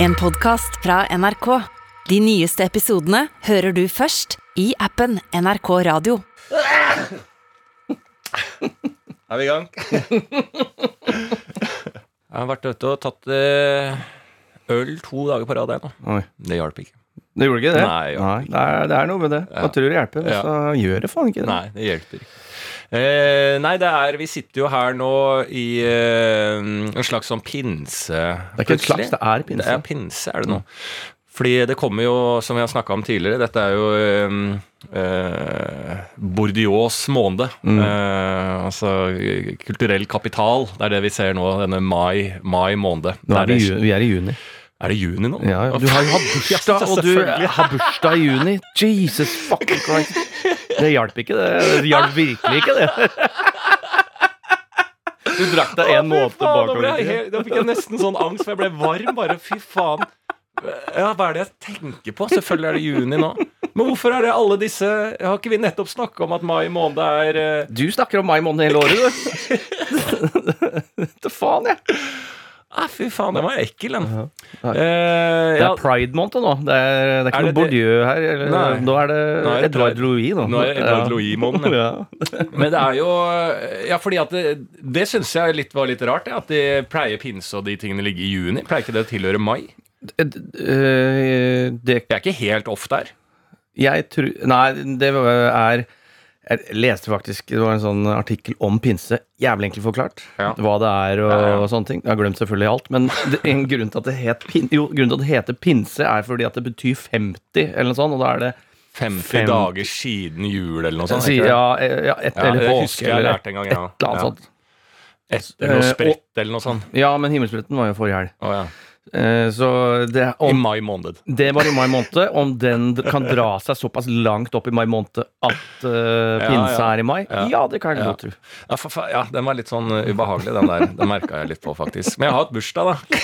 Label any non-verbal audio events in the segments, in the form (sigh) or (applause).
En podkast fra NRK. De nyeste episodene hører du først i appen NRK Radio. Er vi i gang? jeg har vært ute og tatt eh, øl to dager på rad jeg nå. Oi. Det hjalp ikke. Det gjorde ikke det? Nei, det gjorde det, er, det er noe med det. Ja. Man tror det hjelper, men Ja. så gjør det faen ikke det. Nei, det hjelper ikke. Eh, nei, det er Vi sitter jo her nå i eh, en slags sånn pinse Det er ikke et slags, det er pinse. Det er pinse, er det nå. Fordi det kommer jo, som vi har snakka om tidligere, dette er jo eh, eh, Bourdieus måned. Mm. Eh, altså kulturell kapital. Det er det vi ser nå, denne mai, mai måned. Nå er vi, vi er i juni. Er det juni nå? Ja, ja. Du har jo hatt bursdag, og du har bursdag i juni. Jesus fucking Christ. Det hjalp ikke, det. Det hjalp virkelig ikke, det. Du drakk deg en måned bakover. Da fikk jeg nesten sånn angst, for jeg ble varm. Bare fy faen. Ja, Hva er det jeg tenker på? Selvfølgelig er det juni nå. Men hvorfor er det alle disse Har ikke vi nettopp snakka om at mai måned er uh... Du snakker om mai måned hele året, du. (laughs) Vet faen, jeg. Ah, Fy faen, den var ekkel, den. Ja. Eh, Det er pride month nå. Det er, det er ikke Er noe det det? Bourdieu her. Eller, Nei. nå er det Nå er det Edvard. Louis, nå. Nå er det Edvard Ja. Louis-måneden, ja. (laughs) Ja. Men det er jo Ja, fordi at det, det syns jeg litt var litt rart, det, at de pleier pinse og de tingene ligger i juni. Pleier ikke det å tilhøre mai? Det, Det det er ikke helt off der. Jeg tror Nei, det er Jeg leste faktisk Det var en sånn artikkel om pinse. Jævlig enkelt forklart. Ja. Hva det er og, Ja, ja. og sånne ting. Jeg har glemt selvfølgelig alt. Men det, en grunn til at det het pin, Jo, grunnen til at det heter pinse, er fordi at det betyr 50, eller noe sånt. Og da er det 50 Fem- dager siden jul, eller noe sånt. si, ja, eh, ja, et, eller det påske, jeg eller lærte en gang, ja. et eller annet Ja. sånt. Etter noe Eh, sprett eller noe sånt. Ja, men himmelspretten var jo forrige helg. Å, Eh, så det, I mai måned. det var i mai måned. Om den kan dra seg såpass langt opp i mai måned at eh, Ja, pinse ja. er i mai, Ja. ja, det kan jeg godt tro. Ja, den var litt sånn uh, ubehagelig, den der. Den merka jeg litt på, faktisk. Men jeg har hatt bursdag, da.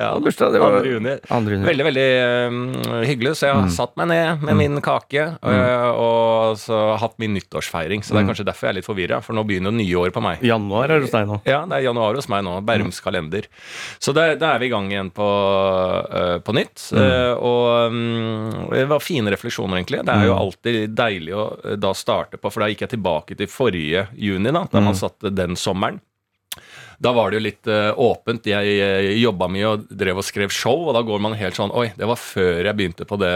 Ja, bursdag, det var 2. juni. andre juni. Veldig, veldig um, hyggelig. Så jeg har satt meg ned med min kake mm. og så hatt min nyttårsfeiring. Så det er kanskje derfor jeg er litt forvirra, for nå begynner nye år på meg. Januar er hos deg nå. Ja, det er januar hos meg nå. Bærums kalender. Så da er vi i gang igjen på, øh, på nytt. Eh, og mm, det var fine refleksjoner, egentlig. Det er jo alltid deilig å øh, da starte på, for da gikk jeg tilbake til forrige juni, da, da man satte den sommeren. Da var det jo litt uh, åpent. Jeg uh, jobba mye og drev og skrev show, og da går man helt sånn Oi, det var før jeg begynte på det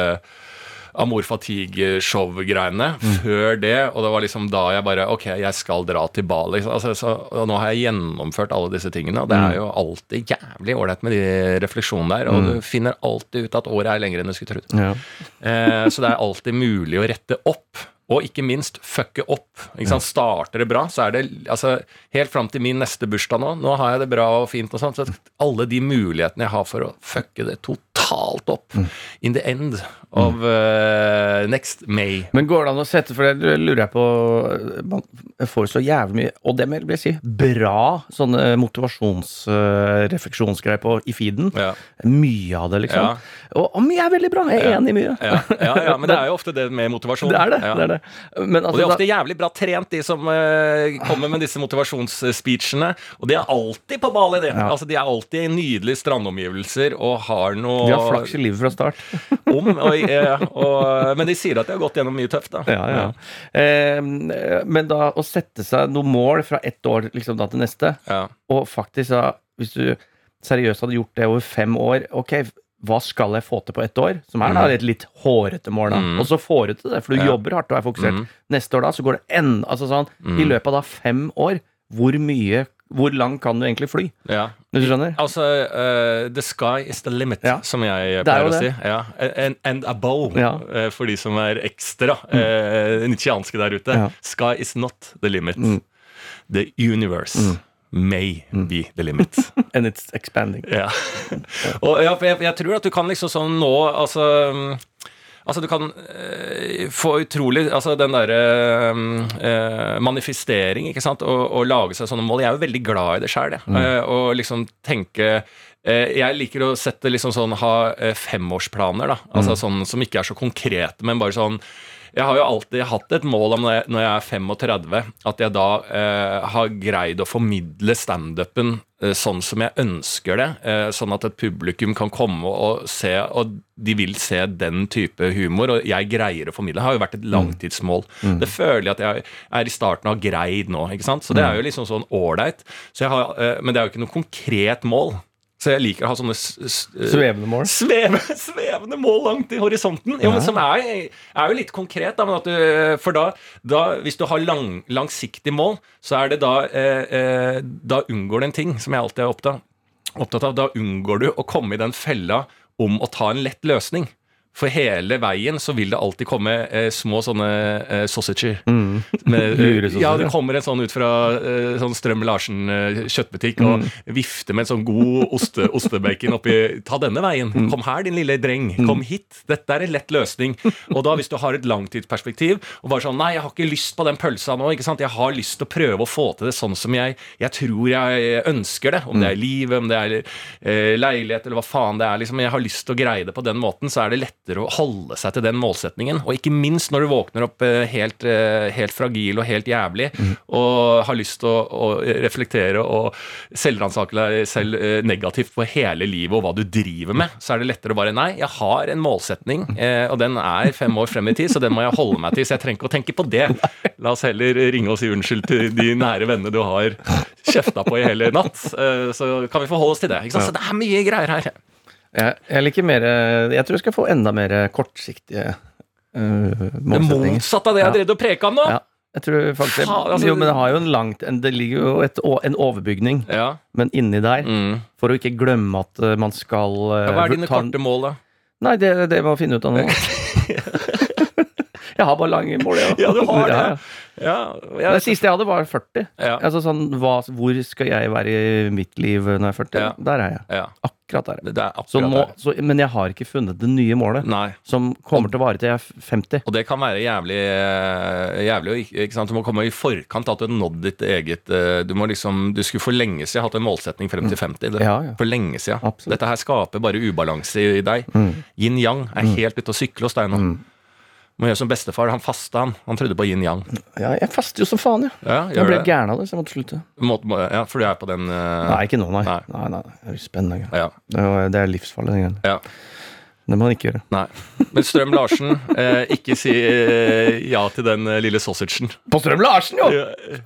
Amour Fatigue-show-greiene. Før det, og det var liksom da jeg bare Ok, jeg skal dra til Bali. Altså, så, og nå har jeg gjennomført alle disse tingene, og det er jo alltid jævlig ålreit med de refleksjonene der. Og du finner alltid ut at året er lengre enn du skulle trodd. Ja. Eh, så det er alltid mulig å rette opp. Og ikke minst fucke opp. Ikke sant? Starter det bra, så er det altså, Helt fram til min neste bursdag nå, nå har jeg det bra og fint og sånt, så alle de mulighetene jeg har for å fucke det totalt opp in the end of uh, next May. Men går det an å sette, for det lurer jeg på Man får så jævlig mye, og det vil jeg si, bra sånne motivasjonsrefleksjonsgreier på i feeden. Ja. Mye av det, liksom. Ja. Og, og mye er veldig bra. Jeg er enig i mye. Ja, ja, ja, (laughs) men det er jo ofte det med motivasjon. Det er det. Det, er det. Men Og altså, de er ofte jævlig bra trent, de som uh, kommer med disse motivasjonsspeechene. Og de er alltid på Bali, de. Ja. Altså, de er alltid i nydelige strandomgivelser og har noe har flaks i livet fra start. (laughs) om. Og, og, men de sier at de har gått gjennom mye tøft, da. Ja, ja. Eh, men da å sette seg noen mål fra ett år liksom da til neste, Ja. og faktisk da, hvis du seriøst hadde gjort det over fem år, ok, hva skal jeg få til på ett år? Som er da et litt hårete mål, da. Mm. Og så får du til det, for du Ja. jobber hardt og er fokusert. Mm. Neste år da, så går det enda Altså sånn, i løpet av da fem år, hvor mye Hvor langt kan du egentlig fly? ja. Hvis du skjønner? Altså, uh, the sky is the limit, Ja. som jeg er pleier å si. Ja. And, and above, Ja. uh, for de som er ekstra uh, nietzscheanske der ute. Sky is not the limit. Mm. The universe may be the limit. (laughs) And it's expanding. Ja. (laughs) Og ja, jeg, jeg tror at du kan liksom sånn nå Altså mm, Altså Du kan eh, få utrolig Altså den derre eh, manifestering, ikke sant, og, og lage seg sånne mål. Jeg er jo veldig glad i det sjøl, jeg. Eh, og liksom tenke Jeg liker å sette liksom sånn Ha femårsplaner, da. Altså sånn som ikke er så konkrete, men bare sånn jeg har jo alltid hatt et mål om jeg, når jeg er 35, at jeg da eh, har greid å formidle standupen eh, sånn som jeg ønsker det. Eh, sånn at et publikum kan komme og se, og de vil se den type humor. Og jeg greier å formidle. Det har jo vært et langtidsmål. Det føler jeg at jeg er i starten av greid nå. ikke sant? Så det er jo liksom sånn ålreit. Så eh, men det er jo ikke noe konkret mål. Så jeg liker å ha sånne s- Svevende mål. Sveve, (laughs) svevende mål langt i horisonten. Jo, men Som er, er jo litt konkret. Da, men at du, for da, da, hvis du har lang, langsiktig mål, så er det da eh, eh, Da unngår du en ting som jeg alltid er opptatt, opptatt av. Da unngår du å komme i den fella om å ta en lett løsning. For hele veien så vil det alltid komme eh, små sånne eh, sausager. Med, (laughs) eh, ja, det kommer en sånn ut fra eh, sånn Strøm Larsen eh, kjøttbutikk og vifter med en sånn god oste, (laughs) ostebacon oppi Ta denne veien. Kom her, din lille dreng. Kom hit. Dette er en lett løsning. Og da, hvis du har et langtidsperspektiv og bare sånn Nei, jeg har ikke lyst på den pølsa nå. ikke sant? Jeg har lyst til å prøve å få til det sånn som jeg, jeg tror jeg ønsker det. Om det er livet, om det er eh, leilighet, eller hva faen det er. liksom, Jeg har lyst til å greie det på den måten, så er det lettere å holde seg til den målsetningen. Og ikke minst når du våkner opp eh, helt, eh, helt fragil og helt jævlig, og har lyst til å, å reflektere og selvransake deg selv eh, negativt på hele livet og hva du driver med, så er det lettere å bare Nei, jeg har en målsetning, og den er fem år frem i tid, så den må jeg holde meg til. Så jeg trenger ikke å tenke på det. La oss heller ringe og si unnskyld til de nære vennene du har kjefta på i hele natt. Så kan vi forholde oss til det. Så det er mye greier her. Jeg, jeg liker mer Jeg tror jeg skal få enda mer kortsiktige uh, Det målsetninger. motsatte av det jeg drev og preka om nå. Ja, jeg tror faktisk ha, altså- Jo, men det har jo en langt en, Det ligger jo et, en overbygning, Ja. men inni der, Mm. for å ikke glemme at eh, man skal ja, Hva er dine korte mål, da? Nei, det, det må jeg finne ut av nå. (laughs) (laughs) jeg har bare lange mål, jeg. (laughs) Ja, du har det. Ja, ja. Det siste jeg hadde, var 40. Ja. Altså sånn, hva, Hvor skal jeg være i mitt liv når jeg er 40? Ja. Der er jeg. ja. Akkurat der. Det er Så nå, så, men jeg har ikke funnet det nye målet, Nei. som kommer til å vare til jeg er 50. Og det kan være jævlig, eh, jævlig ikke- sant? Du må komme i forkant at du har nådd ditt eget eh, Du må liksom, du skulle for lenge siden hatt en målsetning frem til 50. Det, Ja, ja. For lenge siden. Absolutt. Dette her skaper bare ubalanse i deg. Yin-yang er helt ute å sykle hos deg nå. Må gjøre som bestefar. Han fasta, han. Han trodde på yin-yang. Ja, jeg faster jo som faen, jeg. Ja, Jeg ble det. gæren av det, så jeg måtte slutte. Må, må, ja, for du er på den uh... Nei, ikke nå, nei. Nei. Nei, nei, Det er spennende. Ja. Det er, det er livsfarlig, den greia. ja. Det må han ikke gjøre. Nei. Men Strøm Larsen, eh, ikke si eh, ja til den eh, lille sausagen. På Strøm Larsen, jo!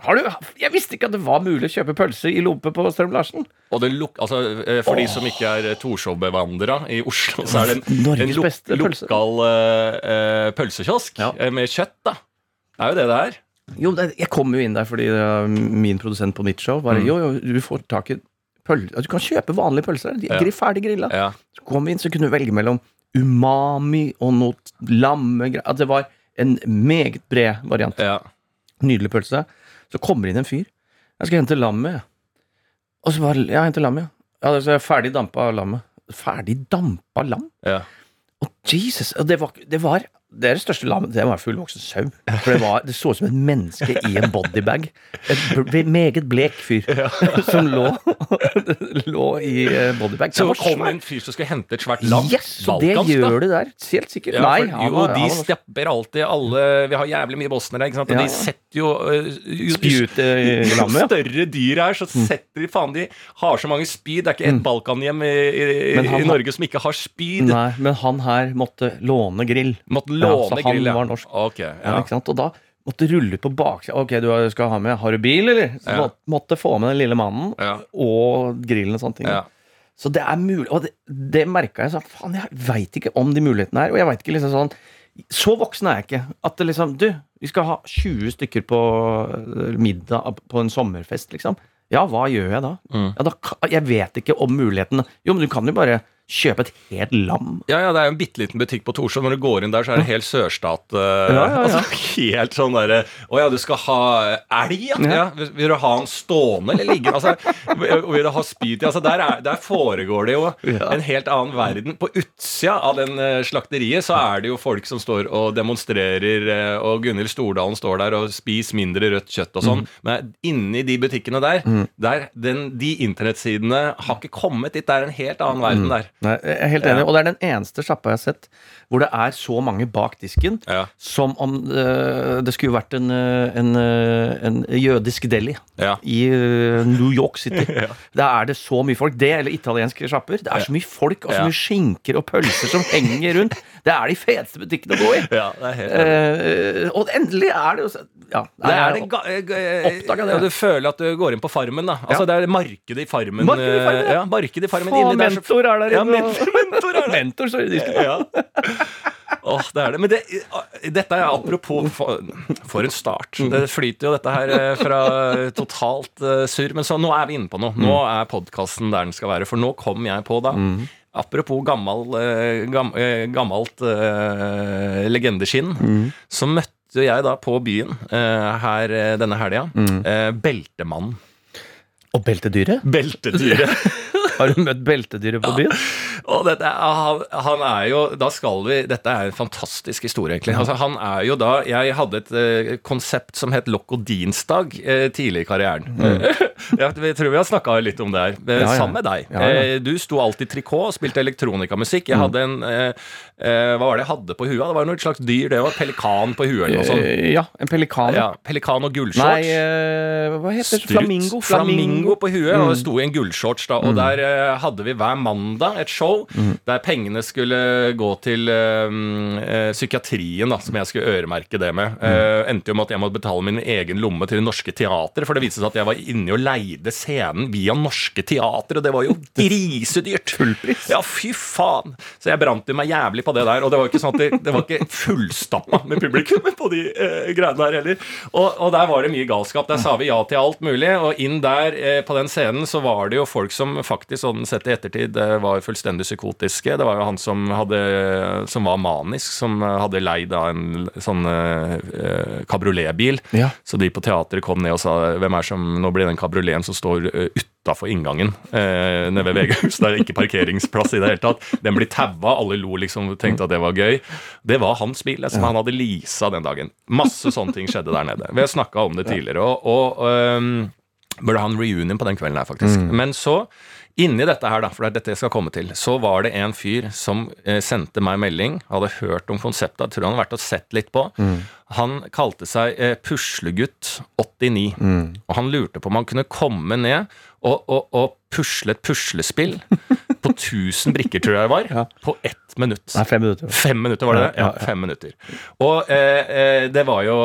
Har du, jeg visste ikke at det var mulig å kjøpe pølser i lompe på Strøm Larsen. Og det luk, altså, eh, For de som ikke er eh, Torshov-bevandra i Oslo, så er det en, Norges en luk, beste pølse. lokal eh, eh, pølsekiosk Ja. eh, med kjøtt. da Det er jo det det er. Jo, det, jeg kom jo inn der fordi min produsent på mitt show bare Mm. Jo, jo, du får tak i pølser Du kan kjøpe vanlige pølser. De er ferdig grilla. Ja. Så kom vi inn, så kunne du velge mellom umami og noe lammegreier. Det var en meget bred variant. ja. Nydelig pølse. Så kommer inn en fyr. Jeg skal hente lammet. Og så bare Ja, hente lammet, ja. ja. Så er ferdig dampa lammet. Ferdig dampa lam? ja. Og Jesus! Det var, det var det er det største lammet. Det var en fullvoksen sau. For det, var, det så ut som et menneske i en bodybag. En meget blek fyr (laughs) som lå, (laughs) lå i eh, bodybag. Så det kom en fyr som skulle hente et svært lam. Yes, så det gjør det der. Helt sikkert. Ja, Nei, for, jo, de stepper alltid alle Vi har jævlig mye bosnere, ikke sant? Og Ja, de setter jo, øh, jo spjut i Jo ja. større dyr er, så setter de faen De har så mange spyd. Det er ikke ett Balkanhjem i, i, i Norge som ikke har spyd. Nei, men han her måtte låne grill. Måtte Ja, låne så han grill, ja. var norsk. Ok, Ja. ja. Og da måtte rulle på baksida. Ok, du skal ha med Har du bil, eller? Så Ja. må- måtte få med den lille mannen Ja. og grillen og sånne ting. Ja. Så det er mulig. Og det, det merka jeg sånn Faen, jeg veit ikke om de mulighetene her. Og jeg veit ikke liksom sånn Så voksen er jeg ikke. At det liksom Du, vi skal ha 20 stykker på øh, middag på en sommerfest, liksom. Ja, hva gjør jeg da? Mm. Ja, da jeg vet ikke om mulighetene. Jo, men du kan jo bare kjøpe et helt lam. Ja, ja, det er jo en bitte liten butikk på Torshov. Når du går inn der, så er det helt sørstat. Uh, Ja, ja. Altså, helt sånn derre Å ja, du skal ha elg, ja? Vil vil du ha den stående eller liggende? Altså, vil du ha spyd? Altså, der, er, der foregår det jo en helt annen verden. På utsida av den eh, slakteriet så er det jo folk som står og demonstrerer, eh, og Gunhild Stordalen står der og spiser mindre rødt kjøtt og sånn. Men inni de butikkene der, der den, de internettsidene har ikke kommet dit. Det er en helt annen verden der. Nei, jeg er helt enig, og det er den eneste sjappa jeg har sett hvor det er så mange bak disken Ja. som om uh, det skulle vært en, eh, en, eh, en jødisk deli Ja. i uh, New York City. (laughs) Da er det så mye folk. Det eller italienske sjapper. Det er så mye folk og så Ja. mye skinker og pølser som henger rundt. Det er de feteste butikkene å gå i. (laughs) Ja, det er helt. Eh, og endelig er det jo ja, Det er det Oppdaga det. ja, Du føler at du går inn på Farmen, da. Altså, Det er markedet i Farmen. Markedet i Farmen, ja. ja. Markedet i Farmen Få mentor er der Ja, inne. Mentor, mentor er. Mentor står i disken. Ja. Åh, det er det. Men det, dette er apropos for, for en start. Det flyter jo dette her eh, fra totalt eh, surr. Men så nå er vi inne på noe. Nå er podkasten der den skal være. For nå kom jeg på da. Apropos gammel, eh, gam, gammelt legendeskinn, så møtte jeg da på byen her denne helga eh, Beltemannen. Og beltedyret? Beltedyret. (laughs) Har du møtt beltedyret på byen? Og dette, han, han er jo Da skal vi Dette er en fantastisk historie, egentlig. Altså, han er jo da Jeg hadde et uh, konsept som het Lokodinsdag uh, tidlig i karrieren. (laughs) jeg, jeg tror vi har snakka litt om det her. Uh, Ja, ja. Sammen med deg. Ja, ja. Eh, du sto alltid i trikot og spilte elektronikamusikk. Jeg hadde en Hva var det jeg hadde på huet? Det var noe slags dyr. Det var pelikan på huet eller noe sånt. Ja, en pelikan. Ja, pelikan og gullshorts. Nei, hva heter det? Flamingo. Flamingo. Flamingo på huet, Mm. og det sto i en gullshorts da. Og der eh, hadde vi hver mandag et show Mm. der pengene skulle gå til eh, psykiatrien, da, som jeg skulle øremerke det med. Mm. Uh, endte jo med at jeg måtte betale min egen lomme til Det Norske Teatret, for det viste seg at jeg var inne og leide scenen via Norske Teater, og det var jo (laughs) grisedyrt. Fullpris. Ja, fy faen! Så jeg brant jo meg jævlig på det der. Og det var ikke sånn at det, det var ikke fullstappa med publikum på de eh, greiene der heller. Og, og der var det mye galskap. Der sa vi ja til alt mulig. Og inn der eh, på den scenen så var det jo folk som faktisk sånn sett i ettertid eh, var fullstendig psykotiske. Det var jo han som, hadde, som var manisk, som eh, hadde leid av en sånn eh, eh, kabrioletbil. Ja. Så de på teatret kom ned og sa hvem er som Nå blir den kabrioleten som står uh, utafor inngangen eh, nede ved VG-hus. Det er ikke parkeringsplass i det hele tatt. Den blir taua, alle lo liksom og tenkte at det var gøy. Det var hans bil som han hadde leasa den dagen. Masse sånne ting skjedde der nede. Vi har snakka om det tidligere. og, og um, Burde ha en reunion på den kvelden her, faktisk. Men så, inni dette her, da, for det er dette jeg skal komme til, så var det en fyr som eh, sendte meg melding, hadde hørt om konseptet, jeg tror han hadde vært og sett litt på. Han kalte seg eh, Puslegutt89, og han lurte på om han kunne komme ned og, og, og pusle et puslespill (laughs) på 1000 brikker, tror jeg det var, på ett minutt. Nei, fem minutter. Fem minutter, var det det? Ja. fem minutter. Og eh, eh, det var jo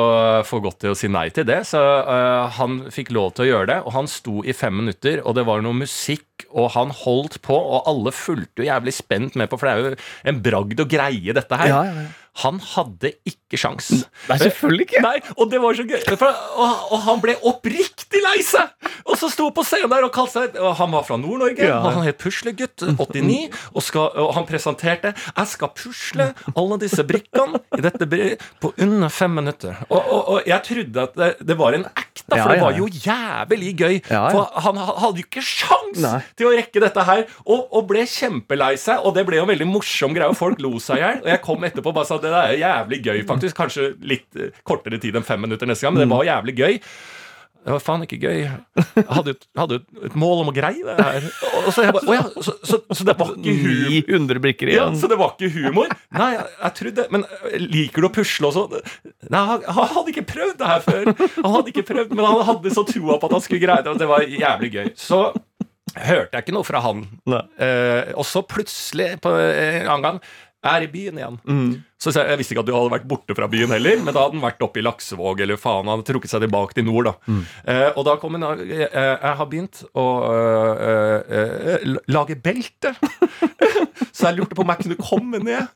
for godt til å si nei til det, så eh, han fikk lov til å gjøre det. Og han sto i fem minutter, og det var noe musikk, og han holdt på, og alle fulgte jo jævlig spent med på, for det er jo en bragd å greie dette her. Ja, ja, ja. Han hadde ikke sjans. Nei, selvfølgelig ikke. Nei, og det var så gøy. For, og, og han ble oppriktig lei seg! Og så sto på scenen der og kalte seg og Han var fra Nord-Norge. Ja. Han het Puslegutt (laughs) 89. Og, skal, og han presenterte Jeg skal pusle alle disse brikkene i dette brevet på under fem minutter. Og, jeg trodde at det, det var en act, da, for det var jo jævlig gøy. For han hadde jo ikke sjans Nei. til å rekke dette her, og, og ble kjempelei seg. Og det ble jo en veldig morsom greie, og folk lo seg i hjel. Og jeg kom etterpå og bare sa det er jævlig gøy, faktisk. Kanskje litt eh, kortere tid enn fem minutter neste gang, men det var jævlig gøy. Det var faen ikke gøy. Jeg hadde jo et, mål om å greie det her. Så, bare, ja, så, så, så det var ikke humor? 900 brikker Ja, igjen. så det var ikke humor? Nei, jeg, jeg trodde Men øh, liker du å pusle og sånn? Nei, han, han hadde ikke prøvd det her før. Han hadde ikke prøvd, Men han hadde så troa på at han skulle greie det, og det var jævlig gøy. Så hørte jeg ikke noe fra han. Eh, og så plutselig, på en annen gang, er i byen igjen. Så jeg, jeg visste ikke at du hadde vært borte fra byen heller, men da hadde han vært oppe i Laksevåg, eller faen, han hadde trukket seg tilbake til nord, da. Eh, og da kom en jeg, jeg har begynt å øh, øh, lage belte. (laughs) Så jeg lurte på om jeg kunne komme ned eh,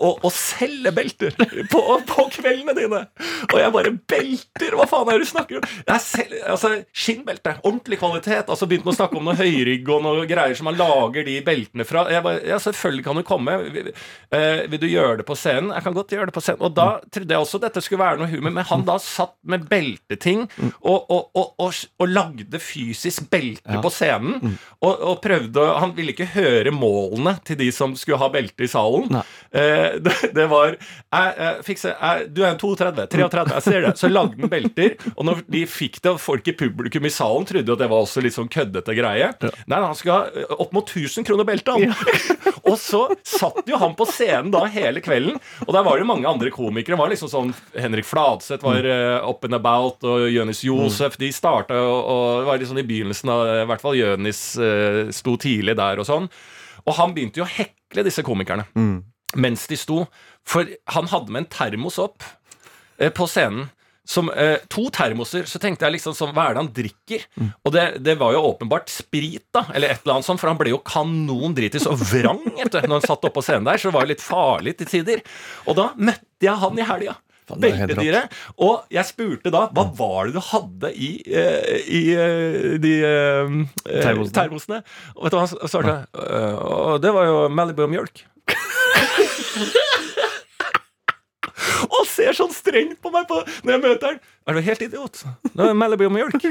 og, og selge belter på, på kveldene dine. Og jeg bare Belter? Hva faen er det du snakker om? Jeg altså, Skinnbelte. Ordentlig kvalitet. Altså Begynte med å snakke om noe høyrygg og noe greier som man lager de beltene fra. Jeg bare, ja, selvfølgelig kan du komme. Vil, eh, vil du gjøre det på scenen? Jeg kan godt gjøre det på scenen. Og da trodde jeg også dette skulle være noe humor, men han da satt med belteting og, og, og, og, lagde fysisk belte Ja. på scenen. Og, og prøvde Han ville ikke høre målene til de som skulle ha belte i salen. Nei. Eh, det, det var jeg, jeg, fikser, jeg, Du er en 32, 33, jeg ser det. Så lagde den belter. Og når de fikk det, og folk i publikum i salen trodde at det var også litt sånn køddete greie. Nei, han skulle ha opp mot 1000 kroner beltet, han. (laughs) og så satt jo han på scenen da hele kvelden, og der var det mange andre komikere. Det var liksom sånn Henrik Fladseth var uh, up and about, og Jonis Josef. De starta og, og var sånn i begynnelsen av I hvert fall Jonis uh, sto tidlig der og sånn. Og han begynte jo å hekle disse komikerne mens de sto. For han hadde med en termos opp eh, på scenen. Som, eh, to termoser. Så tenkte jeg liksom sånn, hva er det han drikker? Og det, det var jo åpenbart sprit, da, eller et eller annet sånt, for han ble jo kanon dritis og vrang etter, når han satt oppå på scenen der, så det var jo litt farlig til tider. Og da møtte jeg han i helga. Beltedyret. Og jeg spurte da hva var det du hadde i, eh, i eh, de eh, Termosene. termosene. Og vet du hva han svarte? Og det var jo Malibu og mjølk. (laughs) Og ser sånn strengt på meg på, når jeg møter han. Er du helt idiot? Det er (laughs) Malibu og mjølk.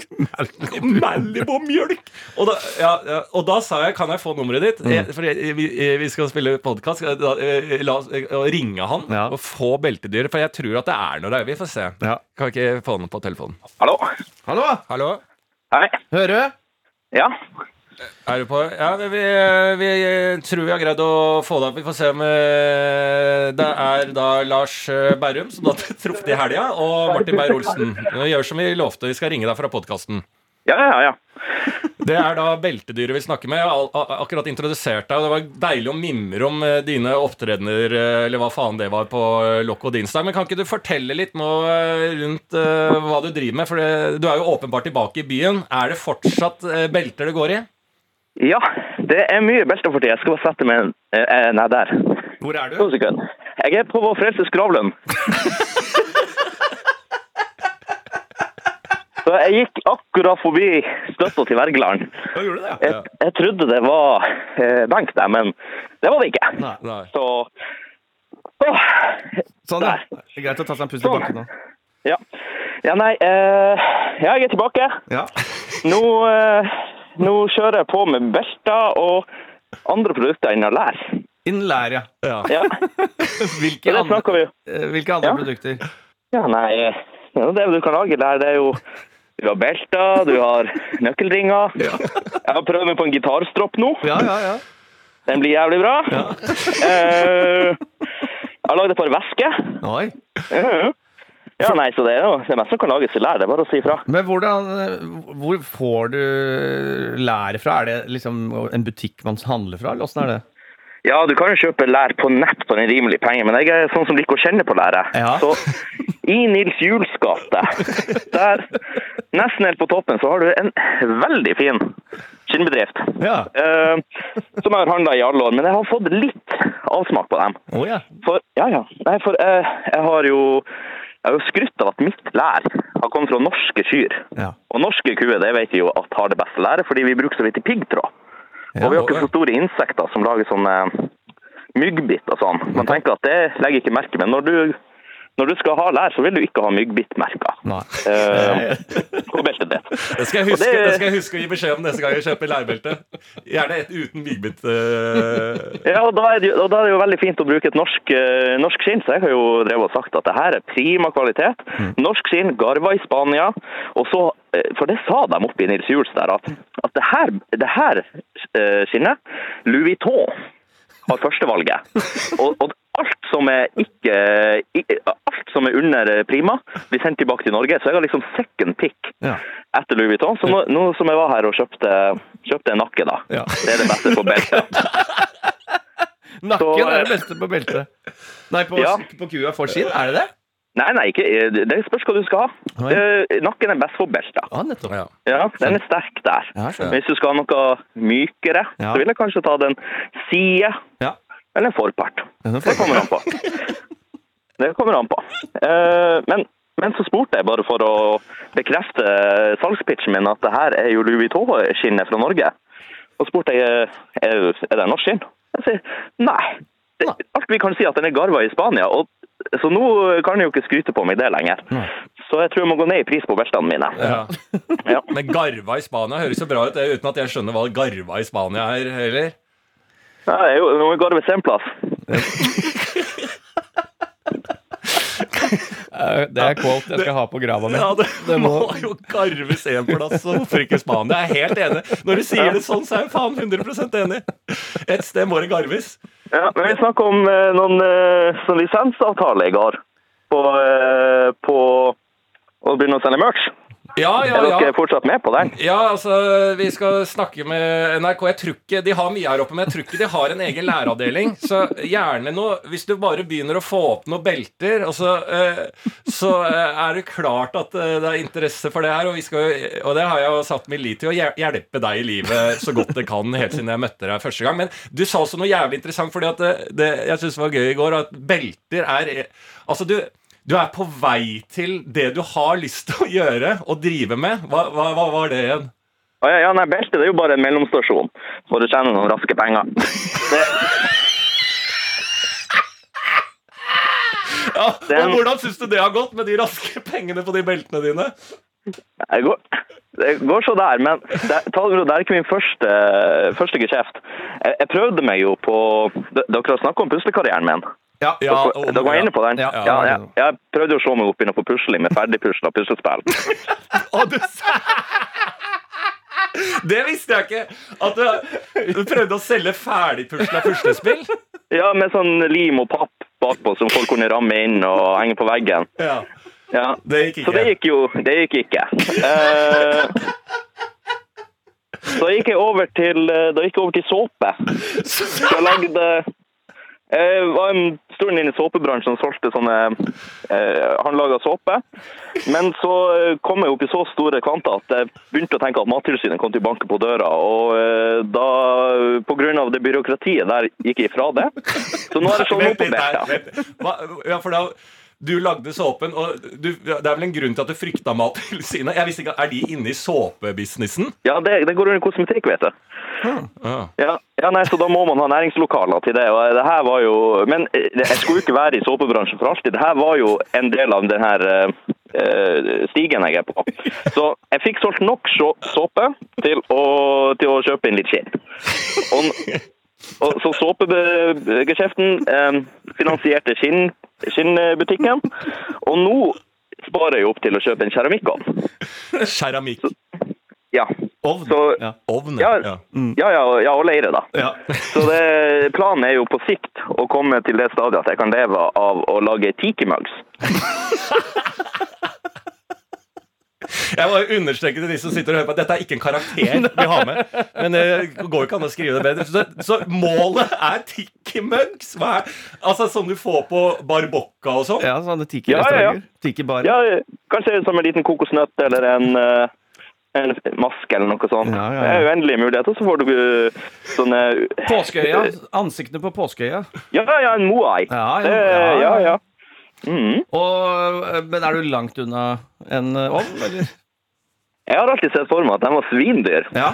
Malibu og mjølk! Og da, ja, ja, og da sa jeg kan jeg få nummeret ditt? Mm. Jeg, for jeg, vi, vi skal spille podkast. La oss eh, ringe han Ja. og få beltedyret. For jeg tror at det er noe der. Vi får se. Ja. Kan vi ikke få han på telefonen? Hallo? Hallo! Hallo? Hei. Hører du? Ja. Er du på? Ja, vi, vi, tror vi har greid å få deg opp. Vi får se om eh, det er da Lars eh, Berrum, som du har truffet i helga, og Martin Beyer-Olsen. Gjør som vi lovte, vi skal ringe deg fra podkasten. Ja, ja, ja. Det er da beltedyret vi snakker med. Jeg har akkurat introdusert deg, og det var deilig å mimre om eh, dine opptredener, eller hva faen det var, på og Dinsdag. Men kan ikke du fortelle litt nå rundt hva du driver med? For du er jo åpenbart tilbake i byen. Er det fortsatt belter det går i? Ja, det er mye belter for tida. Jeg skal bare sette meg eh, Nei, der. Hvor er du? Jeg er på Vår Frelses gravlund. (laughs) Så jeg gikk akkurat forbi støtta til Wergeland. Hva gjorde du det? Jeg, jeg trodde det var eh, benk der, men det var det ikke. Nei. Nei. Så Åh, Sånn, ja. Det er greit å ta seg en pust i bakken nå. ja. ja, nei eh, Ja, jeg er tilbake. Ja. Nå, eh, nå kjører jeg på med belter og andre produkter innen lær. Innen lær, ja. Ja. Ja, (laughs) Hvilke det andre, vi eh, hvilke andre Ja. produkter? Ja, nei, det du kan lage lær. Det er jo Du har belter, du har nøkkelringer. Jeg har prøvd meg på en gitarstropp nå. Ja, ja, ja. Den blir jævlig bra. Uh, jeg har lagd et par vesker. Oi. Ja, Ja, nei, så det er jo det meste som kan lages i lær. Det er bare å si ifra. Men hvordan eh, Hvor får du læret fra? Er det liksom en butikk man handler fra, eller åssen er det? Ja, du kan jo kjøpe lær på nett på en rimelig penge, men jeg er sånn som liker å kjenne på læret. Ja. Så i Nils Juels gate, der nesten helt på toppen, så har du en veldig fin skinnbedrift. Ja. eh, som jeg har handla i alle år, men jeg har fått litt avsmak på dem. Oh, ja. For, ja, ja. Nei, for eh, jeg har jo jeg har jo skrytt av at mitt lær har kommet fra norske kyr. Ja. Og norske kuer det vet vi jo at har det beste læret, fordi vi bruker så lite piggtråd. Ja, og vi har ikke så store insekter som lager sånne myggbitt og sånn. Man tenker at det legger ikke merke, men når du, når du skal ha lær, så vil du ikke ha myggbittmerker Nei. eh, på beltet ditt. Det skal, jeg huske, det- det skal jeg huske å gi beskjed om neste gang jeg kjøper lærbelte. Gjerne et uten myggbitt. Uh... Ja, og da, er det, og da er det jo veldig fint å bruke et norsk, uh, norsk skinn, så jeg har jo drevet og sagt at det her er prima kvalitet. Norsk skinn, garva i Spania, og så, eh, for det sa de oppe i Nils Juls der, at, at det her, det her eh, skinnet, Louis Vuitton, har førstevalget. (laughs) Og, og alt som er ikke, alt som er under eh, prima, blir sendt tilbake til Norge, så jeg har liksom second pick Ja. etter Louis Vuitton. Så nå, nå som jeg var her og kjøpte, kjøpte en nakke, da, Ja. det er det beste på beltet. (laughs) Nakken Så, er det beste på beltet. Nei, på, Ja. på kua for sin, Er det det? Nei, nei, ikke, det spørs hva du skal ha. Eh, Nakken er best for belter. Ja, nettopp. ja. Ja, den er sterk der. Ja. Hvis du skal ha noe mykere, Ja. så vil jeg kanskje ta den side Ja. Eller en forpart. Det kommer an på. (laughs) Det kommer an på. Eh, Men, men så spurte jeg bare for å bekrefte salgspitchen min at det her er jo Louis Vuitton-skinnet fra Norge. Og spurte jeg er, er det norsk skinn. Jeg sier nei. Alt vi kan si at den er garva i Spania. Og, så nå kan jeg jo ikke skryte på meg det lenger. Så jeg tror jeg må gå ned i pris på beltene mine. Ja. Ja. Men garva i Spania høres jo bra ut, uten at jeg skjønner hva garva i Spania er heller. Ja, jo, nå jo det må jo garves en plass. Eh, Det er quote jeg skal ha på grava mi. Ja, det, Det må må- jo garves en plass, så hvorfor ikke Spania? Jeg er helt enig. Når du sier det sånn, så er jeg faen 100 enig. Et sted må det garves. Ja, men vi snakker om eh, noen eh, sånn lisensavtale i går på, eh, på å begynne å sende merch. Ja, ja, Er dere fortsatt med på den? Ja, altså, vi skal snakke med NRK. Jeg tror ikke, De har mye her oppe, men jeg tror ikke de har en egen læreavdeling. Så gjerne noe Hvis du bare begynner å få opp noen belter, så, eh, så eh, er det klart at eh, det er interesse for det her. Og, vi skal, og det har jeg jo satt min lit til å hjelpe deg i livet så godt det kan, helt siden jeg møtte deg første gang. Men du sa også noe jævlig interessant, fordi at det, det jeg syns var gøy i går, at belter er Altså, du du er på vei til det du har lyst til å gjøre og drive med. Hva, hva, hva var det igjen? Å ja, ja, nei, Belte det er jo bare en mellomstasjon for å tjene noen raske penger. Det, Ja, og Hvordan syns du det har gått med de raske pengene på de beltene dine? det, går, det går så der, men det, det er ikke min første, første geskjeft. Jeg, jeg prøvde meg jo på Dere har snakka om puslekarrieren min. Ja. Ja, oh, dere var inne på den? Ja. ja, ja. Jeg prøvde å se meg opp innenfor pusling med ferdigpusla puslespill. (laughs) Å, du Det visste jeg ikke! At du, du prøvde å selge ferdigpusla puslespill? Ja, med sånn lim og papp bakpå som folk kunne ramme inn og henge på veggen. Ja. Ja. Det gikk Så det gikk jo Det gikk ikke. Uh, så gikk jeg over til eh, Da gikk jeg over til såpe. (laughs) Så jeg lagde jeg var en stund inne i såpebransjen og solgte sånne eh, håndlaga såpe. Men så eh, kom jeg opp i så store kvanta at jeg begynte å tenke at Mattilsynet kom til å banke på døra. Og eh, da, av det byråkratiet der, gikk jeg ifra det. Så nå er det (laughs) sånn opp på. Beta. ja, for da du lagde såpen, og du, det er vel en grunn til at du frykta Mattilsynet? (laughs) Jeg visste ikke, Er de inne i såpebusinessen? Ja, det, det går under kosmetikk, vet du. Ja. Ja, ja nei, så da må man ha næringslokaler til det. Og det her var jo, men eh, jeg skulle jo ikke være i såpebransjen for alltid. Det her var jo en del av den her eh, stigen jeg er på. Så jeg fikk solgt nok såpe til å, til å kjøpe inn litt skinn. Og, og, så såpegeskjeften eh, finansierte skinn, skinnbutikken. Og nå sparer jeg opp til å kjøpe en keramikkovn. Keramikk. Ja. Ovn. Så, Ja. Ovn, ja, ja. ja, ja, ja, og leire, da. Ja. (laughs) Så det, planen er jo på sikt å komme til det stadiet at jeg kan leve av å lage tiki-mugs. (laughs) Jeg må understreke til de som sitter og hører på at dette er ikke en karakter (laughs) vi har med. Men det går ikke an å skrive det bedre. Så, så målet er Tikki Mugs? Altså Som du får på Barbocca og sånn? ja, sånne Ja, ja. Tiki-barer. Ja, kanskje som en liten kokosnøtt eller en, uh en maske eller noe sånt. Ja, ja, ja. Det er uendelige muligheter. Så får du eh, sånne Påskeøya. Ansiktene på påskeøya. Ja, ja, en moai. Ja, ja, Det- ja, Mhm. Og, eh, men er du langt unna en eh, ovn, eller? Jeg har alltid sett for meg at de var svindyr. Ja.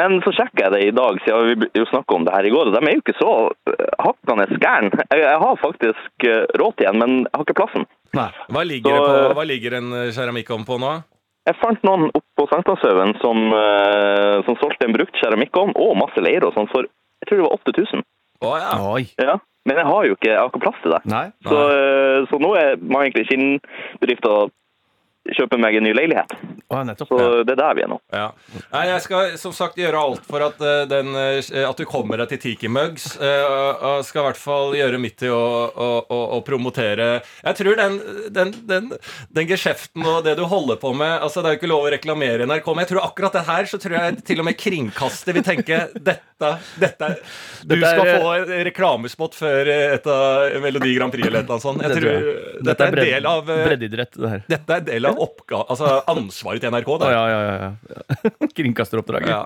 Men så sjekka jeg det i dag, siden vi jo snakka om det her i går, og de er jo ikke så eh, hakkende gærne. Jeg, har faktisk råd til en, men jeg har ikke plassen. Nei. Hva ligger, Så, det på, hva ligger en keramikkovn på nå? Jeg fant noen oppå på Sankthanshaugen som, som solgte en brukt keramikkovn og masse leire og sånn for jeg tror det var 8000. Å ja. Oi. Ja. Men jeg har jo ikke, jeg har ikke plass til det. Nei. Så, eh, så nå er man egentlig skinnbedrifter kjøpe meg en ny leilighet. Oh, nettopp. Så Ja. det er der vi er nå. Ja. Nei, jeg skal som sagt gjøre alt for at, eh, den, eh, at du kommer deg til Tiki Mugs. eh, og- og skal i hvert fall gjøre mitt til å, å, å, å promotere Jeg tror den, den, den, den geskjeften og det du holder på med altså Det er jo ikke lov å reklamere i NRK, men jeg tror akkurat det her så tror jeg til og med kringkaster vil tenke dette, dette Du skal få reklamespott før et av Melodi Grand Prix eller et eller annet sånt. Jeg tror, dette er en del av eh, breddeidrett, det her. dette er en del av oppga altså ansvaret til NRK. Da. ja, ja, ja. ja. (laughs) Kringkasteroppdraget. Ja.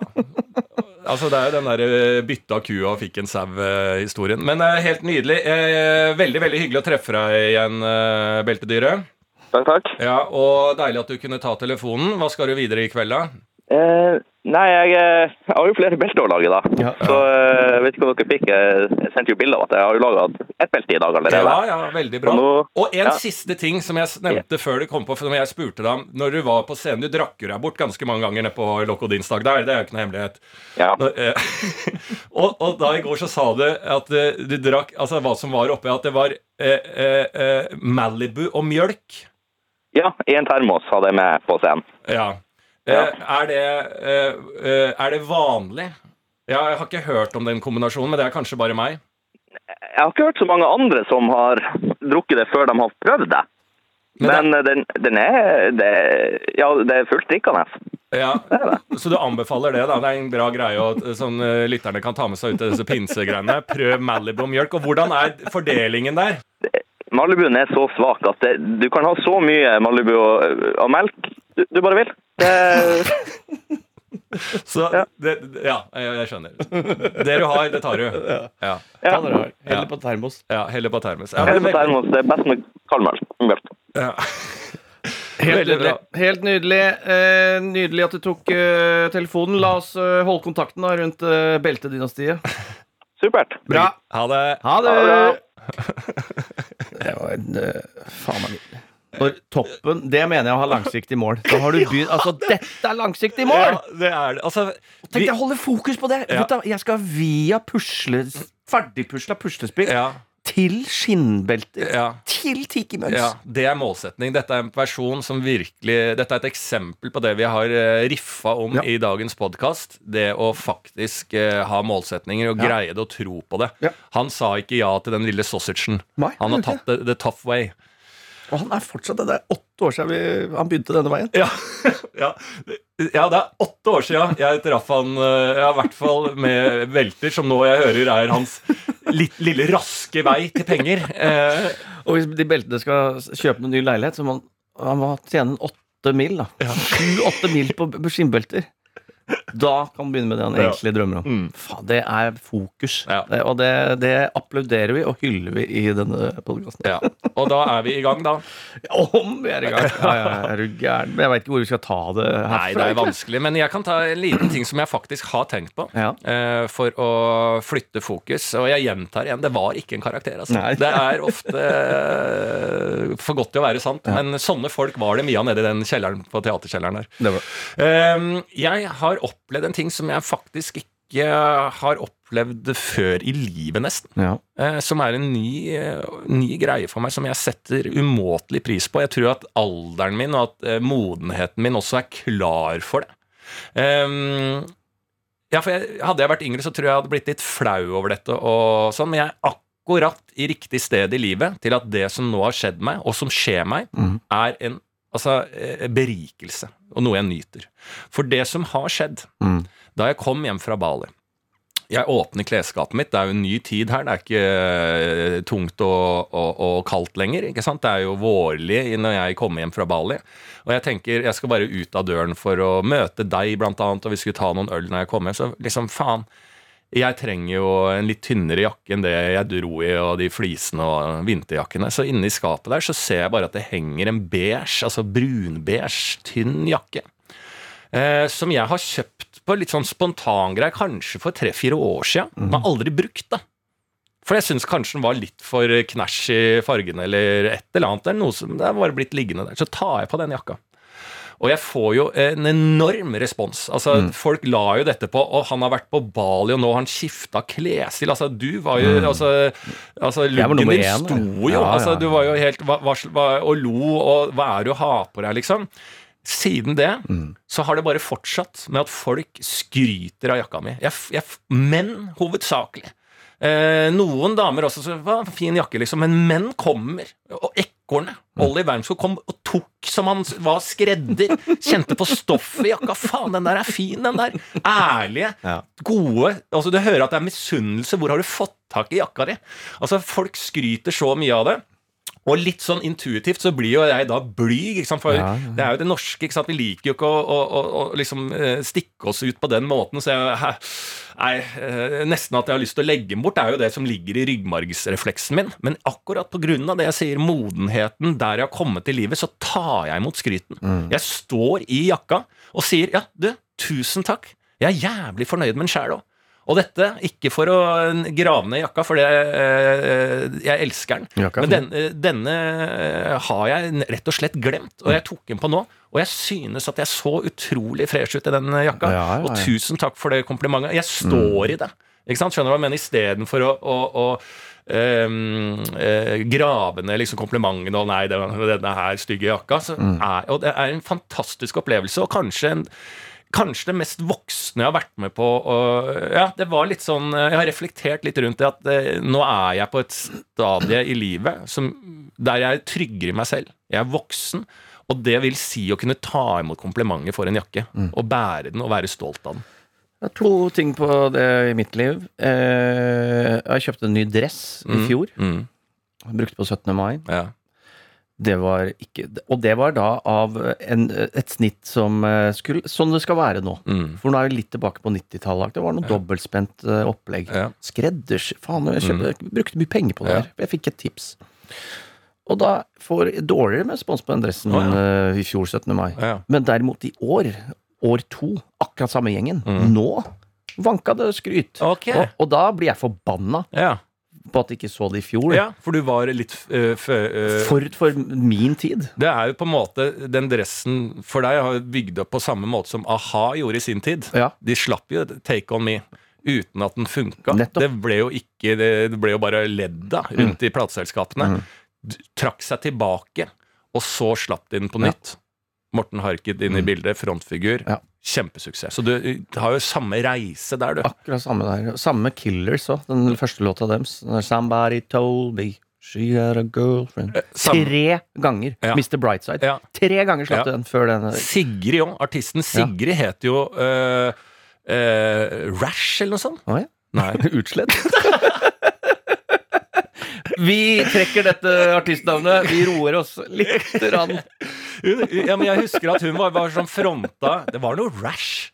Altså Det er jo den der eh, bytta kua og fikk en sau-historien. Men det er helt nydelig. Eh, Veldig veldig hyggelig å treffe deg igjen, eh, Beltedyret. Takk, takk. Ja, og deilig at du kunne ta telefonen. Hva skal du videre i kveld, da? Eh, Nei, jeg, eh, jeg har jo flere belter å lage, da. Ja. Så eh, jeg vet ikke om dere fikk Jeg sendte jo bilde av at jeg har jo laga ett belte i dag allerede. Ja, ja, veldig bra. Og nå- Og en ja. siste ting som jeg nevnte før du kom på, for når jeg spurte deg om Når du var på scenen Du drakk jo deg bort ganske mange ganger nede på Lokodinsdag der, det er jo ikke noe hemmelighet. Ja. Når, eh, (laughs) og, og da i går så sa du at eh, du drakk Altså hva som var oppi, at det var eh, eh, eh, Malibu og mjølk. ja, i en termos hadde jeg med på scenen. Ja. Eh, Ja. er, det, eh, eh, er det vanlig? Ja, jeg har ikke hørt om den kombinasjonen, men det er kanskje bare meg. Jeg har ikke hørt så mange andre som har drukket det før de har prøvd det. Men Men, eh, den, den er det, Ja, det er fullt drikkende. Ja, (laughs) Så du anbefaler det, da? Det er en bra greie og sånn eh, lytterne kan ta med seg ut til disse pinsegreiene. Prøv Malibu og mjølk. Og hvordan er fordelingen der? Malibuen er så svak at det, du kan ha så mye Malibu og, og melk du, du bare vil. Det, (laughs) Så, Ja. det, det- ja, jeg, skjønner. Det du har, det tar du. Ja, ja. Ta dere har. Ja. Heller på termos. ja Heller på termos. Ja, heller på termos, det er best med kald melk. melk. ja. (laughs) Helt nydelig. Helt nydelig. Eh, nydelig at du tok eh, telefonen. La oss eh, holde kontakten da, rundt eh, beltedynastiet. (laughs) Supert. Bra. Ha det. Ha det! Ha det det var en eh, Faen meg nydelig. For toppen, det mener jeg å ha langsiktig mål. Da har du (laughs) begynt Altså, dette er langsiktig mål! Ja, det er det. Altså, Tenk deg å holde fokus på det. Ja. Jeg skal via pusle, ferdigpusla puslespill ja, til skinnbelter. ja. Til Tiki-mønns. Ja, Det er målsetning. Dette er en person som virkelig Dette er et eksempel på det vi har eh, riffa om Ja. i dagens podkast. Det å faktisk eh, ha målsetninger og Ja. greie det og tro på det. Han sa ikke ja til den lille sausagen. Han har tatt det the tough way. Og han er fortsatt det. Er åtte år siden vi, han begynte denne veien. Ja, (laughs) ja. ja, det er åtte år siden jeg traff han eh, Ja, i hvert fall med velter, som nå jeg hører er hans litt, lille raske vei til penger. Eh, Og hvis de beltene skal kjøpe noen ny leilighet, så må han, han må tjene en åtte mil. da Sju-åtte mil på skinnbelter. Da kan han begynne med det han egentlig drømmer om. Mm. Faen, det er fokus. Ja. Det, og det, det applauderer vi og hyller vi i denne podkasten. ja. Og da er vi i gang, da. (laughs) Om vi er i gang! Ja, ja, er du gæren? Jeg veit ikke hvor vi skal ta det herfra. Nei, det er vanskelig. Men jeg kan ta en liten ting som jeg faktisk har tenkt på. Ja. Uh, for å flytte fokus. Og jeg gjentar igjen, det var ikke en karakter. Altså. Nei. Det er ofte uh, for godt til å være sant. Men sånne folk var det mye av nede i den kjelleren på teaterkjelleren der. Det var, Uh, jeg har opplevd en ting som jeg faktisk ikke har opplevd før i livet, nesten. ja. Eh, som er en ny, eh, ny greie for meg, som jeg setter umåtelig pris på. Jeg tror at alderen min og at eh, modenheten min også er klar for det. Ehm, ja, for jeg, Hadde jeg vært yngre, så tror jeg jeg hadde blitt litt flau over dette, og sånn, men jeg er akkurat i riktig sted i livet til at det som nå har skjedd meg, og som skjer meg, mm. er en altså, eh, berikelse, og noe jeg nyter. For det som har skjedd Mm. da jeg kom hjem fra Bali Jeg åpner klesskapet mitt. Det er jo en ny tid her. Det er ikke eh, tungt og, og, og kaldt lenger. ikke sant? Det er jo vårlig når jeg kommer hjem fra Bali. Og jeg tenker jeg skal bare ut av døren for å møte deg, blant annet, og vi skulle ta noen øl når jeg kommer. Så liksom, faen. Jeg trenger jo en litt tynnere jakke enn det jeg dro i, og de flisene og vinterjakkene. Så inne i skapet der så ser jeg bare at det henger en beige, altså brunbeige, tynn jakke. Eh, som jeg har kjøpt på litt sånn spontangreier, kanskje for tre-fire år siden. Men aldri brukt, da. For jeg syns kanskje den var litt for knæsj i fargen, eller et eller annet. Eller noe som det er bare blitt liggende der. Så tar jeg på den jakka. Og jeg får jo en enorm respons. Altså, Folk la jo dette på Og han har vært på Bali, og nå har han skifta klesstil. Altså, du var jo Altså, altså luggen din sto jo. Ja, ja, Altså, du var jo helt hva, hva, Og lo, og hva er det du har på deg, liksom? Siden det så har det bare fortsatt med at folk skryter av jakka mi. Jeg, jeg, menn hovedsakelig. Eh, noen damer også så, hva, Fin jakke, liksom. Men menn kommer. Og ekornet. Olli Wermskog kom og tok som han var skredder. Kjente på stoffet i jakka. Faen, den der er fin, den der. Ærlige, Ja. gode Altså, du hører at det er misunnelse. Hvor har du fått tak i jakka di? Altså, folk skryter så mye av det. Og litt sånn intuitivt så blir jo jeg da blyg, for Ja, ja. det er jo det norske. Vi liker jo ikke å, å, å, å liksom eh, stikke oss ut på den måten. Så jeg nei, eh, nesten at jeg har lyst til å legge den bort, det er jo det som ligger i ryggmargsrefleksen min. Men akkurat av det jeg sier, modenheten der jeg har kommet i livet, så tar jeg imot skryten. Jeg står i jakka og sier ja, du, tusen takk. Jeg er jævlig fornøyd med den sjæl òg. Og dette, ikke for å grave ned jakka, for det, eh, jeg elsker den. Jakka Men den, eh, denne eh, har jeg rett og slett glemt, og jeg tok den på nå. Og jeg synes at jeg så utrolig fresh ut i den jakka. Ja, ja, ja. Og tusen takk for det komplimentet. Jeg står i det. Ikke sant? Skjønner du hva jeg mener? Istedenfor å, å, å ehm, eh, grave ned liksom komplimentene og 'nei, den- denne her stygge jakka'. Så er, og det er en fantastisk opplevelse, og kanskje en Kanskje det mest voksne jeg har vært med på. Og, ja, det var litt sånn, Jeg har reflektert litt rundt det at det, nå er jeg på et stadie i livet som, der jeg er tryggere i meg selv. Jeg er voksen. Og det vil si å kunne ta imot komplimenter for en jakke. Og bære den og være stolt av den. Det er to ting på det i mitt liv. Eh, jeg kjøpte en ny dress i fjor. Mm, Brukte på 17. mai. ja. Det var ikke Og det var da av en, et snitt som eh, skulle Sånn det skal være nå. Mm. For nå er vi litt tilbake på 90-tallet. Det var noe dobbeltspent eh, opplegg. Ja. Skredders Faen, jeg, kjøpte, jeg brukte mye penger på det Ja. her. Jeg fikk et tips. Og da får jeg dårligere med spons på den dressen oh, ja. eh, i fjor 17. mai. Ja. Men derimot i år, år to, akkurat samme gjengen, nå vanka det skryt. Okay. Og, og da blir jeg forbanna Ja. På at jeg ikke så det i fjor. ja, for du var litt uh, fø, øh, Forut for min tid. Det er jo på en måte Den dressen for deg har bygd opp på samme måte som a-ha gjorde i sin tid. Ja. De slapp jo Take On Me uten at den funka. Nettopp. Det ble jo ikke Det det ble jo bare ledd av rundt i plateselskapene. Mm. Trakk seg tilbake, og så slapp de den på Ja. Morten Harket inn i bildet, frontfigur. Ja. Kjempesuksess. Så du har jo samme reise der, du. Akkurat samme der. Samme Killers òg, den første låta deres. Somebody told me she had a girlfriend. samme- Tre ganger. Ja. Mr. Brightside. Ja. Tre ganger slapp Ja. den før den Sigrid òg. Artisten Sigrid het jo uh, uh, Rash eller noe sånt. Ja. Nei. (laughs) Utslett. (laughs) Vi trekker dette artistnavnet. Vi roer oss litt. Rann. Ja, men jeg husker at hun var, var sånn fronta Det var noe rash